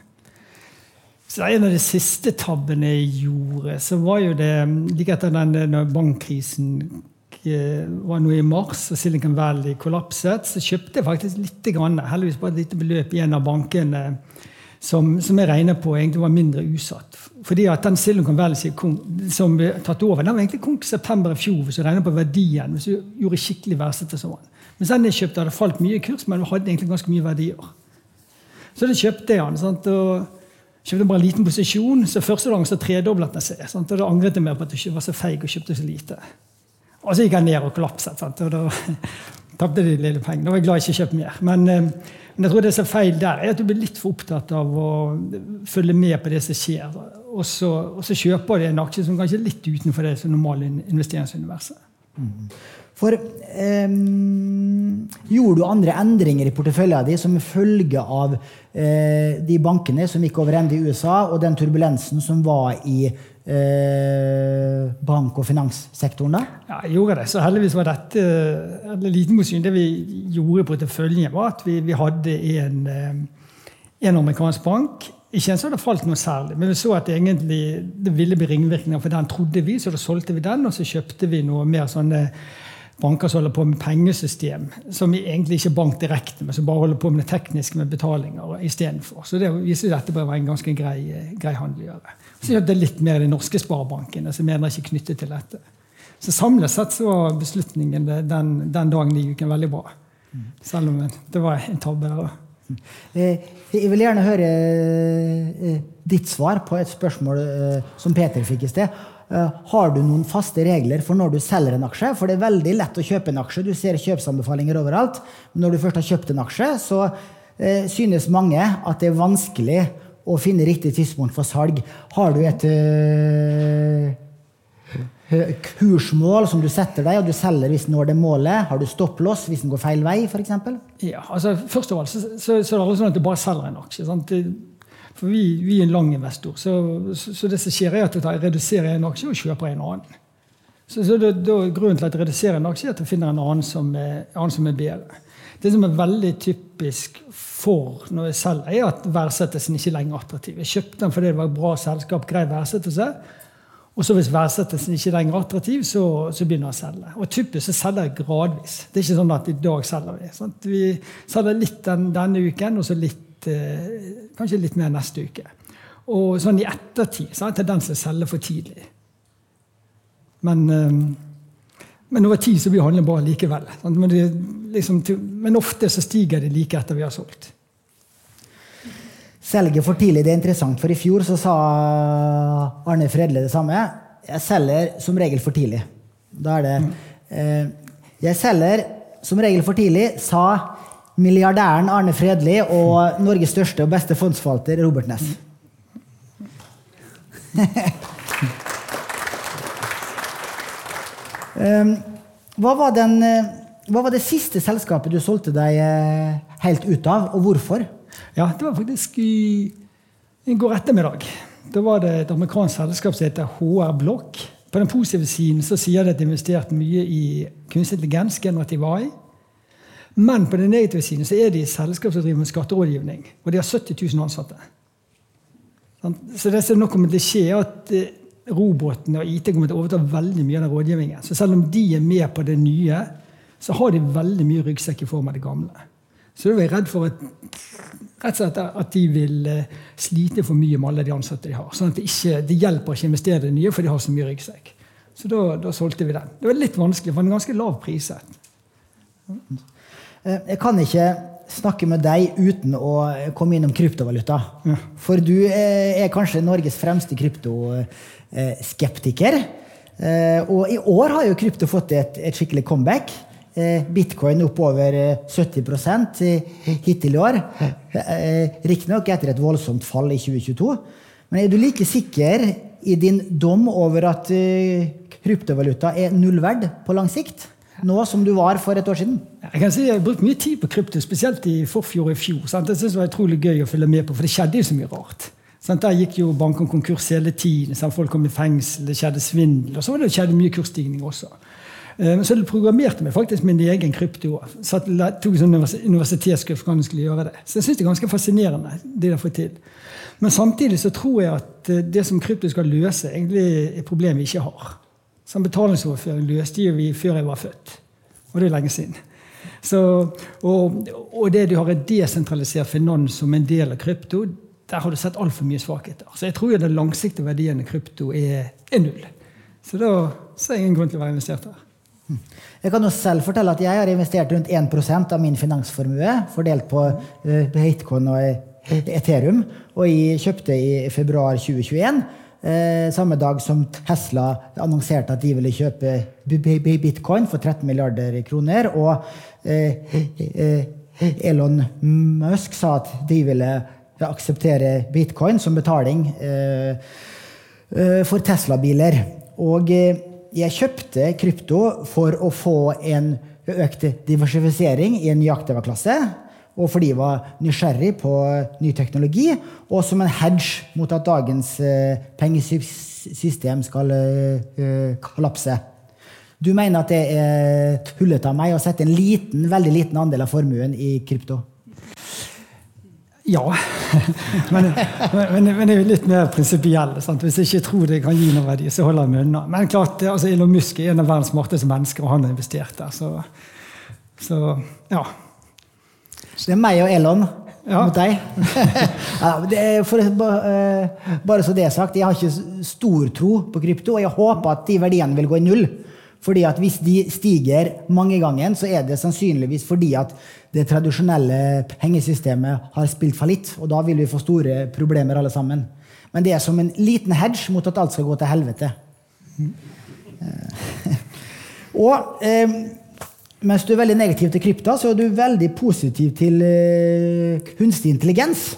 Så En av de siste tabbene jeg gjorde, så var jo det like etter den bankkrisen Eh, var nå i mars og Silicon Valley kollapset, så kjøpte jeg faktisk litt, grann, heldigvis bare et lite beløp i en av bankene som, som jeg regner på egentlig var mindre usatt. Fordi at den Silicon Valley som ble tatt over, den var egentlig konk september i fjor. hvis du regner på verdien, hvis du gjorde skikkelig verdsette som den. Mens den jeg kjøpte, hadde falt mye i kurs, men hadde egentlig ganske mye verdier. Så det kjøpte jeg den. Sant? og kjøpte bare en liten posisjon, så Første dagen så tredoblet den seg. Sant? og Da angret jeg mer på at jeg var så feig og kjøpte så lite. Og så gikk jeg ned og kollapset. Sant? Og da tapte de lille pengene. Da var jeg glad jeg ikke kjøpte mer. Men, eh, men, jeg tror det som er feil der, er at du blir litt for opptatt av å følge med på det som skjer. Og så, og så kjøper du en aksje som kanskje er litt utenfor det normale investeringsuniverset. Mm. For um, Gjorde du andre endringer i porteføljen din som følge av uh, de bankene som gikk over ende i USA, og den turbulensen som var i Eh, bank- og finanssektoren da? Ja, jeg gjorde det. Så heldigvis var dette eller liten motsyne. Det vi gjorde i porteføljen, var at vi, vi hadde en, eh, en, amerikansk bank. Ikke en som hadde falt noe særlig, men vi så at det egentlig det ville bli ringvirkninger for den, trodde vi. Så da solgte vi den, og så kjøpte vi noe mer sånne banker som holder på med pengesystem, som egentlig ikke er bank direkte, men som bare holder på med det tekniske med betalinger istedenfor. Så det viser dette bare var en ganske grei, grei handel å gjøre. Så kjøpte jeg litt mer de norske sparebankene, som er ikke knyttet til dette. Så samlet sett så var beslutningen den, den dagen i uken veldig bra. Selv om det var en tabbe der òg. Eh, jeg vil gjerne høre eh, ditt svar på et spørsmål eh, som Peter fikk i sted. Har du noen faste regler for når du selger en aksje? For det er veldig lett å kjøpe en aksje. Du ser kjøpsanbefalinger overalt. Men når du først har kjøpt en aksje, så synes mange at det er vanskelig å finne riktig tidspunkt for salg. Har du et uh, kursmål som du setter deg, og du selger hvis den når det målet? Har du stopplås hvis den går feil vei, f.eks.? Ja, altså, først av alt så, så, så, er det aldri sånn at du bare selger en aksje. Sant? For vi, vi, er en lang investor, så, så, det som skjer, er at jeg reduserer en aksje og kjøper en annen. Så, det, det, Grunnen til at jeg reduserer en aksje, er at jeg finner en annen som er, annen som er bedre. Det som er veldig typisk for når jeg selger, er at verdsettelsen ikke er lenger er attraktiv. Jeg kjøpte den fordi det var et bra selskap, grei verdsettelse. Og så hvis verdsettelsen ikke er lenger er attraktiv, så, så, begynner jeg å selge. Og typisk så selger jeg gradvis. Det er ikke sånn at i dag selger vi. Sant? Vi selger litt den, denne uken, og så litt, eh, kanskje litt mer neste uke. Og sånn i ettertid så har jeg tendens til å selge for tidlig. Men, eh, men over tid så blir handelen bra likevel. Men, det, liksom, men ofte så stiger det like etter vi har solgt. Selge for tidlig, det er interessant, for i fjor så sa Arne Fredle det samme. Jeg selger som regel for tidlig. Da er det eh, Jeg selger som regel for tidlig, sa milliardæren Arne Fredli og Norges største og beste fondsforvalter Robert Ness. hva, var den, eh, hva var det siste selskapet du solgte deg eh, helt ut av, og hvorfor? Ja, det var faktisk i, i går ettermiddag. Da var det et amerikansk selskap som heter HR Block. På den positive siden så sier det at de har investert mye i kunstig intelligens, generativ AI. Men på den negative siden så er de et selskap som driver med skatterådgivning. Og de har 70 000 ansatte. Så det som nok kommer til å skje, er at eh, robotene og IT kommer til å overta veldig mye av den rådgivningen. Så selv om de er med på det nye, så har de veldig mye ryggsekk i form av det gamle. Så da er jeg redd for at, slett at de vil eh, slite for mye med alle de ansatte de har. Sånn at det, ikke, det hjelper ikke å investere i det nye, for de har så mye ryggsekk. Så da, da solgte vi den. Det var litt vanskelig, for den er ganske lav priset. Eh, Jeg kan ikke snakke med deg uten å komme innom kryptovaluta. Ja. For du eh, er kanskje Norges fremste kryptoskeptiker. Eh, Og i år har jo krypto fått et, et skikkelig comeback. Eh, Bitcoin opp over eh, 70 i- hittil i år. Riktignok etter et voldsomt fall i 2022. Men er du like sikker i din dom over at kryptovaluta er null verd på lang sikt? Nå som du var for et år siden? Jeg kan si jeg har brukt mye tid på krypto, spesielt i forfjor og i fjor. Sant? Jeg synes det var utrolig gøy å følge med på, for det skjedde jo så mye rart. Sant? Der gikk jo bankene konkurs hele tiden. Sant? Folk kom i fengsel, det skjedde svindel. Og så var det skjedde mye kursstigning også. Eh, Så det programmerte meg faktisk min egen krypto. Satt, tok sånn univers- universitetskurs for hvordan jeg skulle gjøre det. Så jeg syns det er ganske fascinerende, det de har fått til. Men samtidig så tror jeg at eh, det som krypto skal løse, egentlig er et problem vi ikke har. Sånn betalingsoverføring løste vi før jeg var født. Og det er lenge siden. Så, og, og det du har et desentralisert finans som en del av krypto, der har du sett altfor mye svakheter. Så jeg tror jo den langsiktige verdien av krypto er, er null. Så da så er det ingen grunn til å være investert her. Jeg kan jo selv fortelle at jeg har investert rundt 1% av min finansformue, fordelt på eh, bitcoin og Ethereum. Og jeg kjøpte i februar 2021, eh, samme dag som Tesla annonserte at de ville kjøpe bitcoin for 13 milliarder kroner. Og eh, eh, Elon Musk sa at de ville akseptere bitcoin som betaling. Eh, eh, for Tesla-biler. Og eh, jeg kjøpte krypto for å få en økt diversifisering i en ny aktiva-klasse. Og fordi jeg var nysgjerrig på ny teknologi, og som en hedge mot at dagens eh, pengesystem skal eh, eh, kollapse. Du mener at det er tullete av meg å sette en liten, veldig liten andel av formuen i krypto? Ja. men, men, men jeg er litt mer prinsipiell. Hvis jeg ikke tror det kan gi noe verdi, så holder jeg meg unna. Men klart, altså Elon Musk er en av verdens smarteste mennesker, og han har investert der. Så, så ja. Det er meg og Elon Ja. mot deg. ja, det for, eh, bare så det er sagt, jeg har ikke stor tro på krypto, og jeg håper at de verdiene vil gå i null. Fordi at Hvis de stiger mange ganger, så er det sannsynligvis fordi at det tradisjonelle pengesystemet har spilt fallitt. Og da vil vi få store problemer alle sammen. Men det er som en liten hedge mot at alt skal gå til helvete. Og eh, mens du er veldig negativ til krypta, så er du veldig positiv til eh, kunstig intelligens.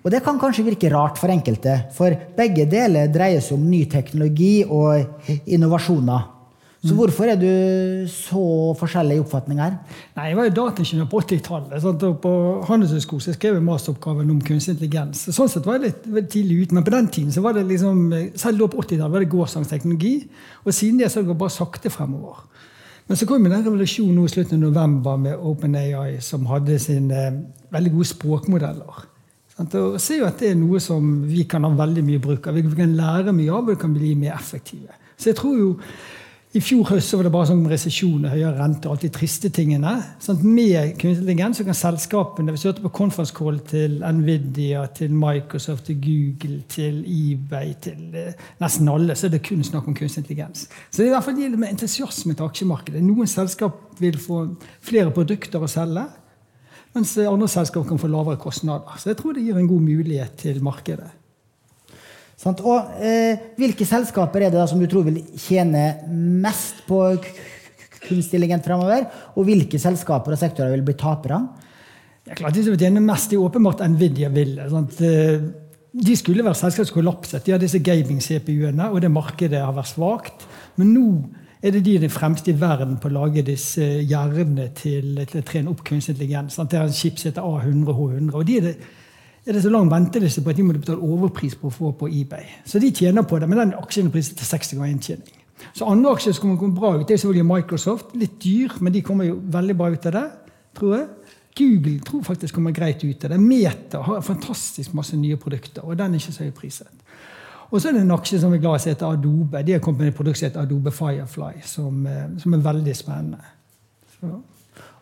Og det kan kanskje virke rart for enkelte, for begge deler dreier seg om ny teknologi og innovasjoner. Så hvorfor er du så forskjellig i oppfatning her? Nei, Jeg var jo dataingeniør på 80-tallet. og På Handelshøyskolen skrev jeg masteroppgaven om kunstig intelligens. Så Sånn sett var jeg litt, litt tidlig ute, men på den tiden så var det liksom, selv da på 80-tallet var det gårsdagsteknologi. Og siden det så har det gått bare sakte fremover. Men så kom jo den revolusjonen nå i slutten av november med OpenAI, som hadde sine eh, veldig gode språkmodeller. Og ser jo at det er noe som vi kan ha veldig mye bruk av. Vi kan lære mye av, og det kan bli mer effektive. Så jeg tror jo I fjor høst var det bare sånn resesjon og høyere rente og alt de triste tingene. Sånn med kunstig intelligens så kan selskapene Hvis du hørte på conference call til Nvidia, til Microsoft, til Google, til eBay, til eh, nesten alle, så er det kun snakk om kunstig intelligens. Så det er i hvert fall det med entusiasme til aksjemarkedet. Noen selskap vil få flere produkter å selge, mens andre selskap kan få lavere kostnader. Så jeg tror det gir en god mulighet til markedet. Sant? Og eh, hvilke selskaper er det da som du tror vil tjene mest på kunstig fremover? Og hvilke selskaper og sektorer vil bli tapere? Det er klart De som vil mest, er åpenbart Nvidia vil. Sant? Eh, de skulle være selskapskollapset. De har disse gaming-CPU-ene, og det markedet har vært svakt. Men nå er det de den fremste i verden på å lage disse hjernene til, til å trene opp kunstig intelligens. Det er en chips heter A100 H100. og de er det er det så lang venteliste på at de må betale overpris på å få på eBay. Så de tjener på det, men den aksjen er priset til 60 ganger inntjening. Så andre aksjer som kommer bra ut, det er selvfølgelig Microsoft. Litt dyr, men de kommer jo veldig bra ut av det. tror jeg. Google tror faktisk kommer greit ut av det. Meta har fantastisk masse nye produkter, og den er ikke så høy priset. Og så er det en aksje som er glad i, som heter Adobe. De har kommet med et produkt som heter Adobe Firefly, som, eh, som er veldig spennende. Så.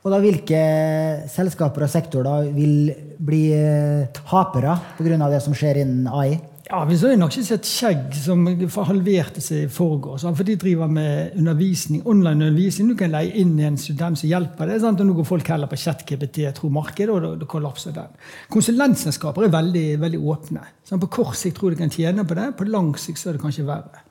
Og da hvilke selskaper og sektorer vil bli eh, tapere pga. det som skjer innen AI? Ja, Vi har nok ikke sett Skjegg som halverte seg i forgårs. For de driver med undervisning, online undervisning. Du kan leie inn en student som hjelper deg. og Nå går folk heller på ChatGPT, tror markedet, og det kollapser den. Konsulentselskaper er veldig, veldig åpne. Sant? på kort sikt tror de kan tjene på det. På lang sikt så er det kanskje verre.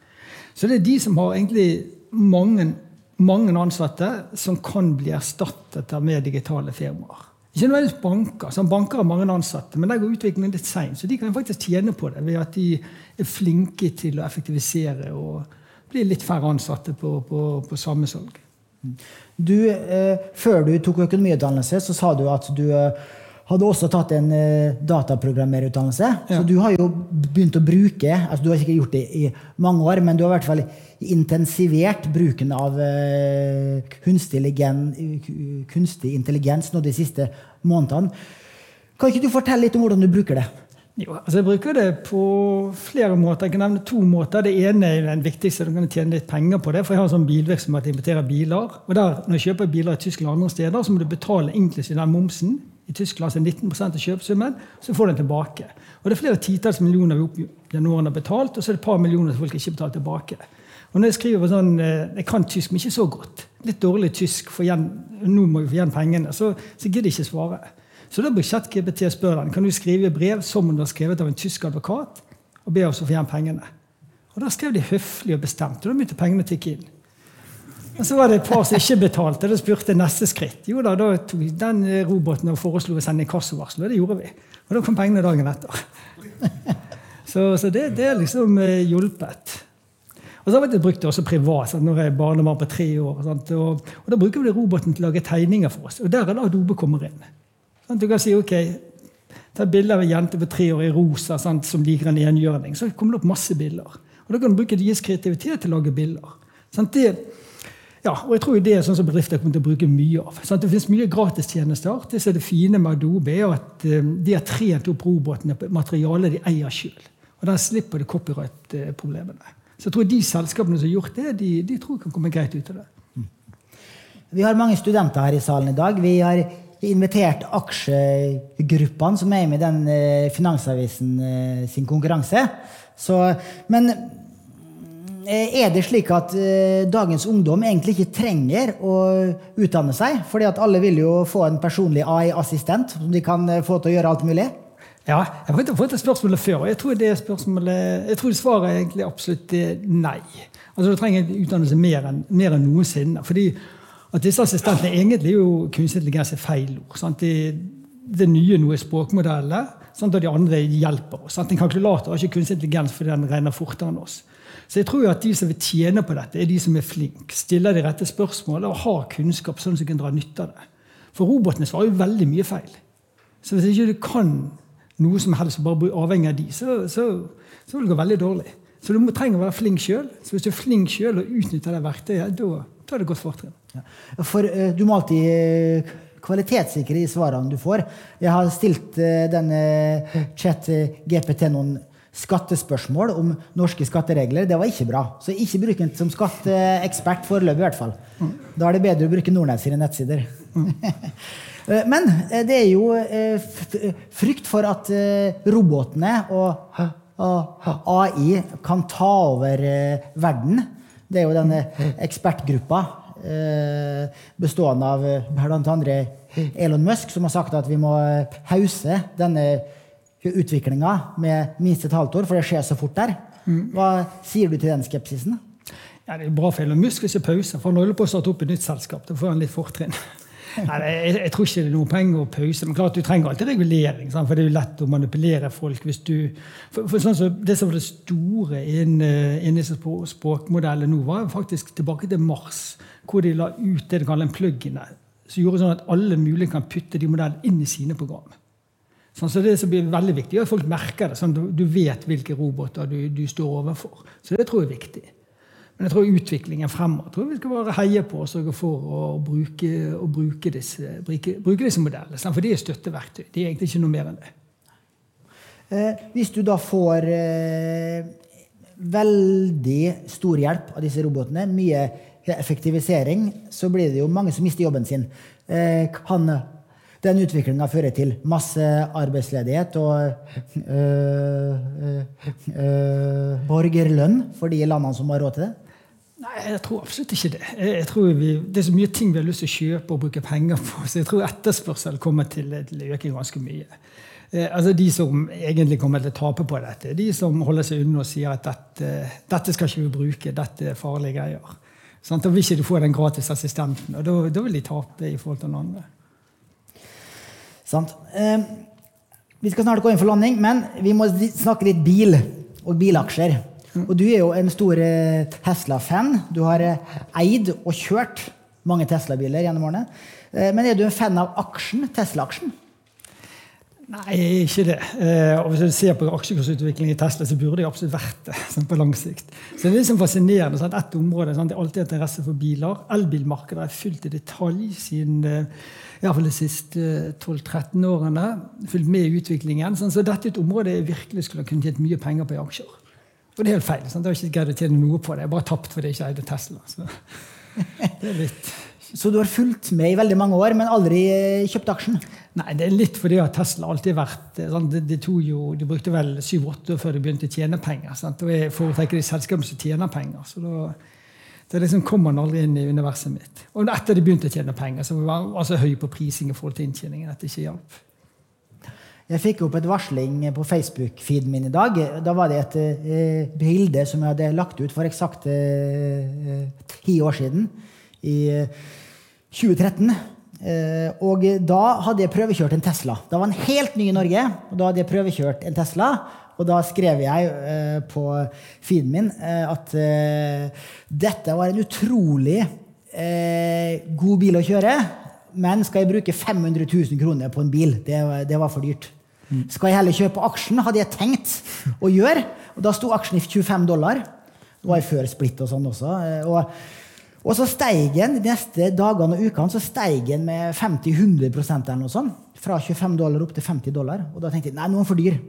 Så det er de som har egentlig mange mange ansatte som kan bli erstattet av mer digitale firmaer. Ikke nødvendigvis banker. som banker har mange ansatte, men der går utviklingen litt seint. Så de kan faktisk tjene på det ved at de er flinke til å effektivisere og bli litt færre ansatte på, på, på samme salg. Du, eh, før du tok økonomiutdannelse, så sa du at du eh, hadde også tatt en uh, dataprogrammererutdannelse. Ja. Så du har jo begynt å bruke altså Du har ikke gjort det i mange år, men du har i hvert fall intensivert bruken av uh, kunstig, kunstig, intelligens nå de siste månedene. Kan ikke du fortelle litt om hvordan du bruker det? Jo, altså Jeg bruker det på flere måter. Jeg kan nevne to måter. Det ene er den viktigste. Du kan tjene litt penger på det, for Jeg har en sånn bilvirksomhet jeg importerer biler. og der, Når jeg kjøper biler i Tyskland og andre steder, så må du betale inklusiv den momsen. I Tyskland er 19% av kjøpesummen, så får den tilbake. Og Det er flere titalls millioner vi opp gjennom årene har betalt, og så er det et par millioner som folk ikke betaler tilbake. Og når Jeg skriver sånn, eh, jeg kan tysk, men ikke så godt. Litt dårlig tysk. for igjen, nå må vi få igjen pengene. Så, så gidder jeg ikke svare. Så da budsjett-GPT spørre den, kan du skrive brev som om du har skrevet av en tysk advokat, og be oss å få igjen pengene. Og Da skrev de høflig og bestemt, og da begynte pengene å tikke inn. Og Så var det et par som ikke betalte. Da spurte neste skritt. Jo da, Da tok den roboten og foreslo å sende inkassovarsel, og det gjorde vi. Og da kom pengene dagen etter. Så, så det, det er liksom uh, hjulpet. Og så har vi brukt det også privat, sant, når jeg er barnebarn på tre år. Sant, og, og, Da bruker vi roboten til å lage tegninger for oss. Og der er da Adobe kommer inn. Sant, du kan si ok, ta bilde av en jente på tre år i rosa sant, som liker en enhjørning. Så kommer det opp masse bilder. Og Da kan du bruke deres kreativitet til å lage bilder. Sant, det, ja, og jeg tror det er sånn som bedrifter kommer til å bruke mye av. Sant? Det finnes mye gratistjenester. Det som er det fine med Adobe, er at um, de har trent opp robotene på materialet de eier sjøl. Og der slipper de copyright-problemene. Så jeg tror de selskapene som har gjort det, de, de tror kan komme greit ut av det. Vi har mange studenter her i salen i dag. Vi har invitert aksjegruppene som er med i den eh, Finansavisen eh, sin konkurranse. Så, men eh, er det slik at dagens ungdom egentlig ikke trenger å utdanne seg? Fordi at alle vil jo få en personlig AI-assistent som de kan få til å gjøre alt mulig? Ja, jeg har fått det spørsmålet før, og jeg tror, det spørsmålet, jeg tror svaret er egentlig absolutt nei. Altså, Du trenger utdannelse mer enn, mer enn noensinne. fordi at disse assistentene egentlig er jo kunstig intelligens er feil ord. Det, det nye nå er språkmodeller, sant? og de andre hjelper oss. Sant? En kalkulator har ikke kunstig intelligens fordi den regner fortere enn oss. Så jeg tror jo at de som vil tjene på dette, er de som er flinke, stiller de rette spørsmålene og har kunnskap sånn som kan dra nytte av det. For robotene svarer jo veldig mye feil. Så hvis ikke du kan noe som helst, og bare bli avhengig av de, så, så, så, vil det gå veldig dårlig. Så du må, trenger å være flink sjøl. Så hvis du er flink sjøl og utnytter det verktøyet, da, tar det godt fortrinn. Ja. For uh, du må alltid uh, kvalitetssikre de svarene du får. Jeg har stilt uh, denne chat GPT noen skattespørsmål om norske skatteregler. Det var ikke bra. Så ikke bruk den som skatteekspert foreløpig, i hvert fall. Da er det bedre å bruke Nordnes sine nettsider. Men eh, det er jo eh, frykt for at eh, robotene og, AI kan ta over verden. Det er jo denne ekspertgruppa bestående av bl.a. Elon Musk, som har sagt at vi må pause denne utviklinga med minst et halvt år, for det skjer så fort der. Hva sier du til den skepsisen? Ja, Det er bra for Elon Musk hvis er pause, for han holder på å starte opp et nytt selskap. Da får han litt fortrinn. Nei, jeg, jeg tror ikke det er noe penger å pause. Men klart du trenger alltid regulering. Sant? For det er jo lett å manipulere folk hvis du for, for sånn så Det som var det store innen innen disse språkmodellene nå, var faktisk tilbake til Mars, hvor de la ut det de kaller en plug-in. Som gjorde sånn at alle mulig kan putte de modellene inn i sine program. Sånn, så det som blir veldig viktig, er at folk merker det. Sånn, du, vet hvilke roboter du, du står overfor. Så det tror jeg er viktig. Men jeg tror utviklingen fremover tror vi skal bare heie på og sørge for å bruke, å bruke, disse, bruke, bruke disse modellene. For de er støtteverktøy. De er egentlig ikke noe mer enn det. Eh, hvis du da får eh, veldig stor hjelp av disse robotene, mye effektivisering, så blir det jo mange som mister jobben sin. Eh, kan den utviklinga fører til masse arbeidsledighet og øh, øh, øh, borgerlønn for de landene som har råd til det? Nei, jeg tror absolutt ikke det. Jeg, tror vi, det er så mye ting vi har lyst til å kjøpe og bruke penger på, så jeg tror etterspørsel kommer til, å øke ganske mye. Eh, altså De som egentlig kommer til å tape på dette, de som holder seg unna og sier at dette, dette skal ikke vi bruke, dette er farlige greier. Sånn, Da vil ikke du få den gratis assistenten, og da, da vil de tape i forhold til noen andre. Eh, vi skal snart gå inn for landing, men vi må snakke litt bil og bilaksjer. Og du er jo en stor eh, Tesla-fan. Du har eh, eid og kjørt mange Tesla-biler gjennom årene. Eh, men er du en fan av aksjen, Tesla-aksjen? Nei, ikke det. Og Hvis du ser på aksjekursutviklingen i Tesla, så burde det absolutt vært det sånn på lang sikt. Så det er liksom fascinerende. Sant? Et område sant? Det er alltid interesse for biler. Elbilmarkedet er fullt i detalj siden eh, i hvert fall de siste eh, 12-13 årene. Fulgt med i utviklingen. Sånn, Så dette er et område jeg virkelig skulle ha kunnet tjent mye penger på i aksjer. Og det er helt feil. Sant? Jeg har ikke greid å tjene noe på det. Jeg har bare tapt fordi jeg ikke eide Tesla. Så det er litt... Så du har fulgt med i veldig mange år, men aldri eh, kjøpt aksjen? Nei, det er litt fordi at Tesla alltid vært eh, sånn, de, de, tog jo, de brukte vel syv-åtte år før de begynte å tjene penger. Sant? Og jeg foretrekker de selskapene som tjener penger. Så da, da liksom kom han aldri inn i universet mitt. Og etter de begynte å tjene penger, så var han altså høy på prising i forhold til inntjeningen. at det ikke hjalp. Jeg fikk opp et varsling på Facebook-feeden min i dag. Da var det et eh, bilde som jeg hadde lagt ut for eksakt eh, ti år siden. I eh, 2013. Eh, og da hadde jeg prøvekjørt en Tesla. Da var den helt ny i Norge. Og da hadde jeg prøvekjørt en Tesla. Og da skrev jeg eh, på feeden min eh, at eh, dette var en utrolig eh, god bil å kjøre. Men skal jeg bruke 500 000 kroner på en bil? Det, det var for dyrt. Skal jeg heller kjøpe aksjen, hadde jeg tenkt å gjøre. Og da sto aksjen i 25 dollar. Det var jeg før splitt og sånn også. Og, og så steig den de neste dagene og ukene så steig den med 50-100 eller noe sånt. Fra 25 dollar opp til 50 dollar. Og da tenkte jeg nei, nå er den for dyr.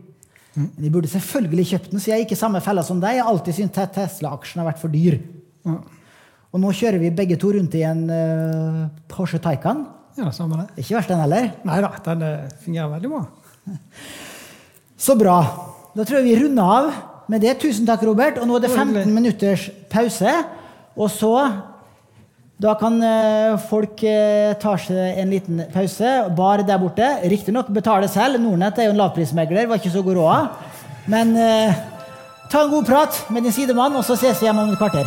Men de burde selvfølgelig kjøpt den, så jeg gikk i samme fella som deg. Jeg har alltid syntes Tesla-aksjen har vært for dyr. Og nå kjører vi begge to rundt i en uh, Porsche Taycan. Ja, samme det. Er ikke verst, den heller. Nei da, den eh, fungerer veldig bra. Så bra. Da tror jeg vi runder av med det. Tusen takk, Robert. Og nå er det 15 minutters pause. Og så Da kan eh, folk eh, ta seg en liten pause. Bar der borte. Riktignok betale selv. Nordnett er jo en lavprismegler, var ikke så god råd. Men eh, ta en god prat med din sidemann, og så ses vi hjemme om et kvarter.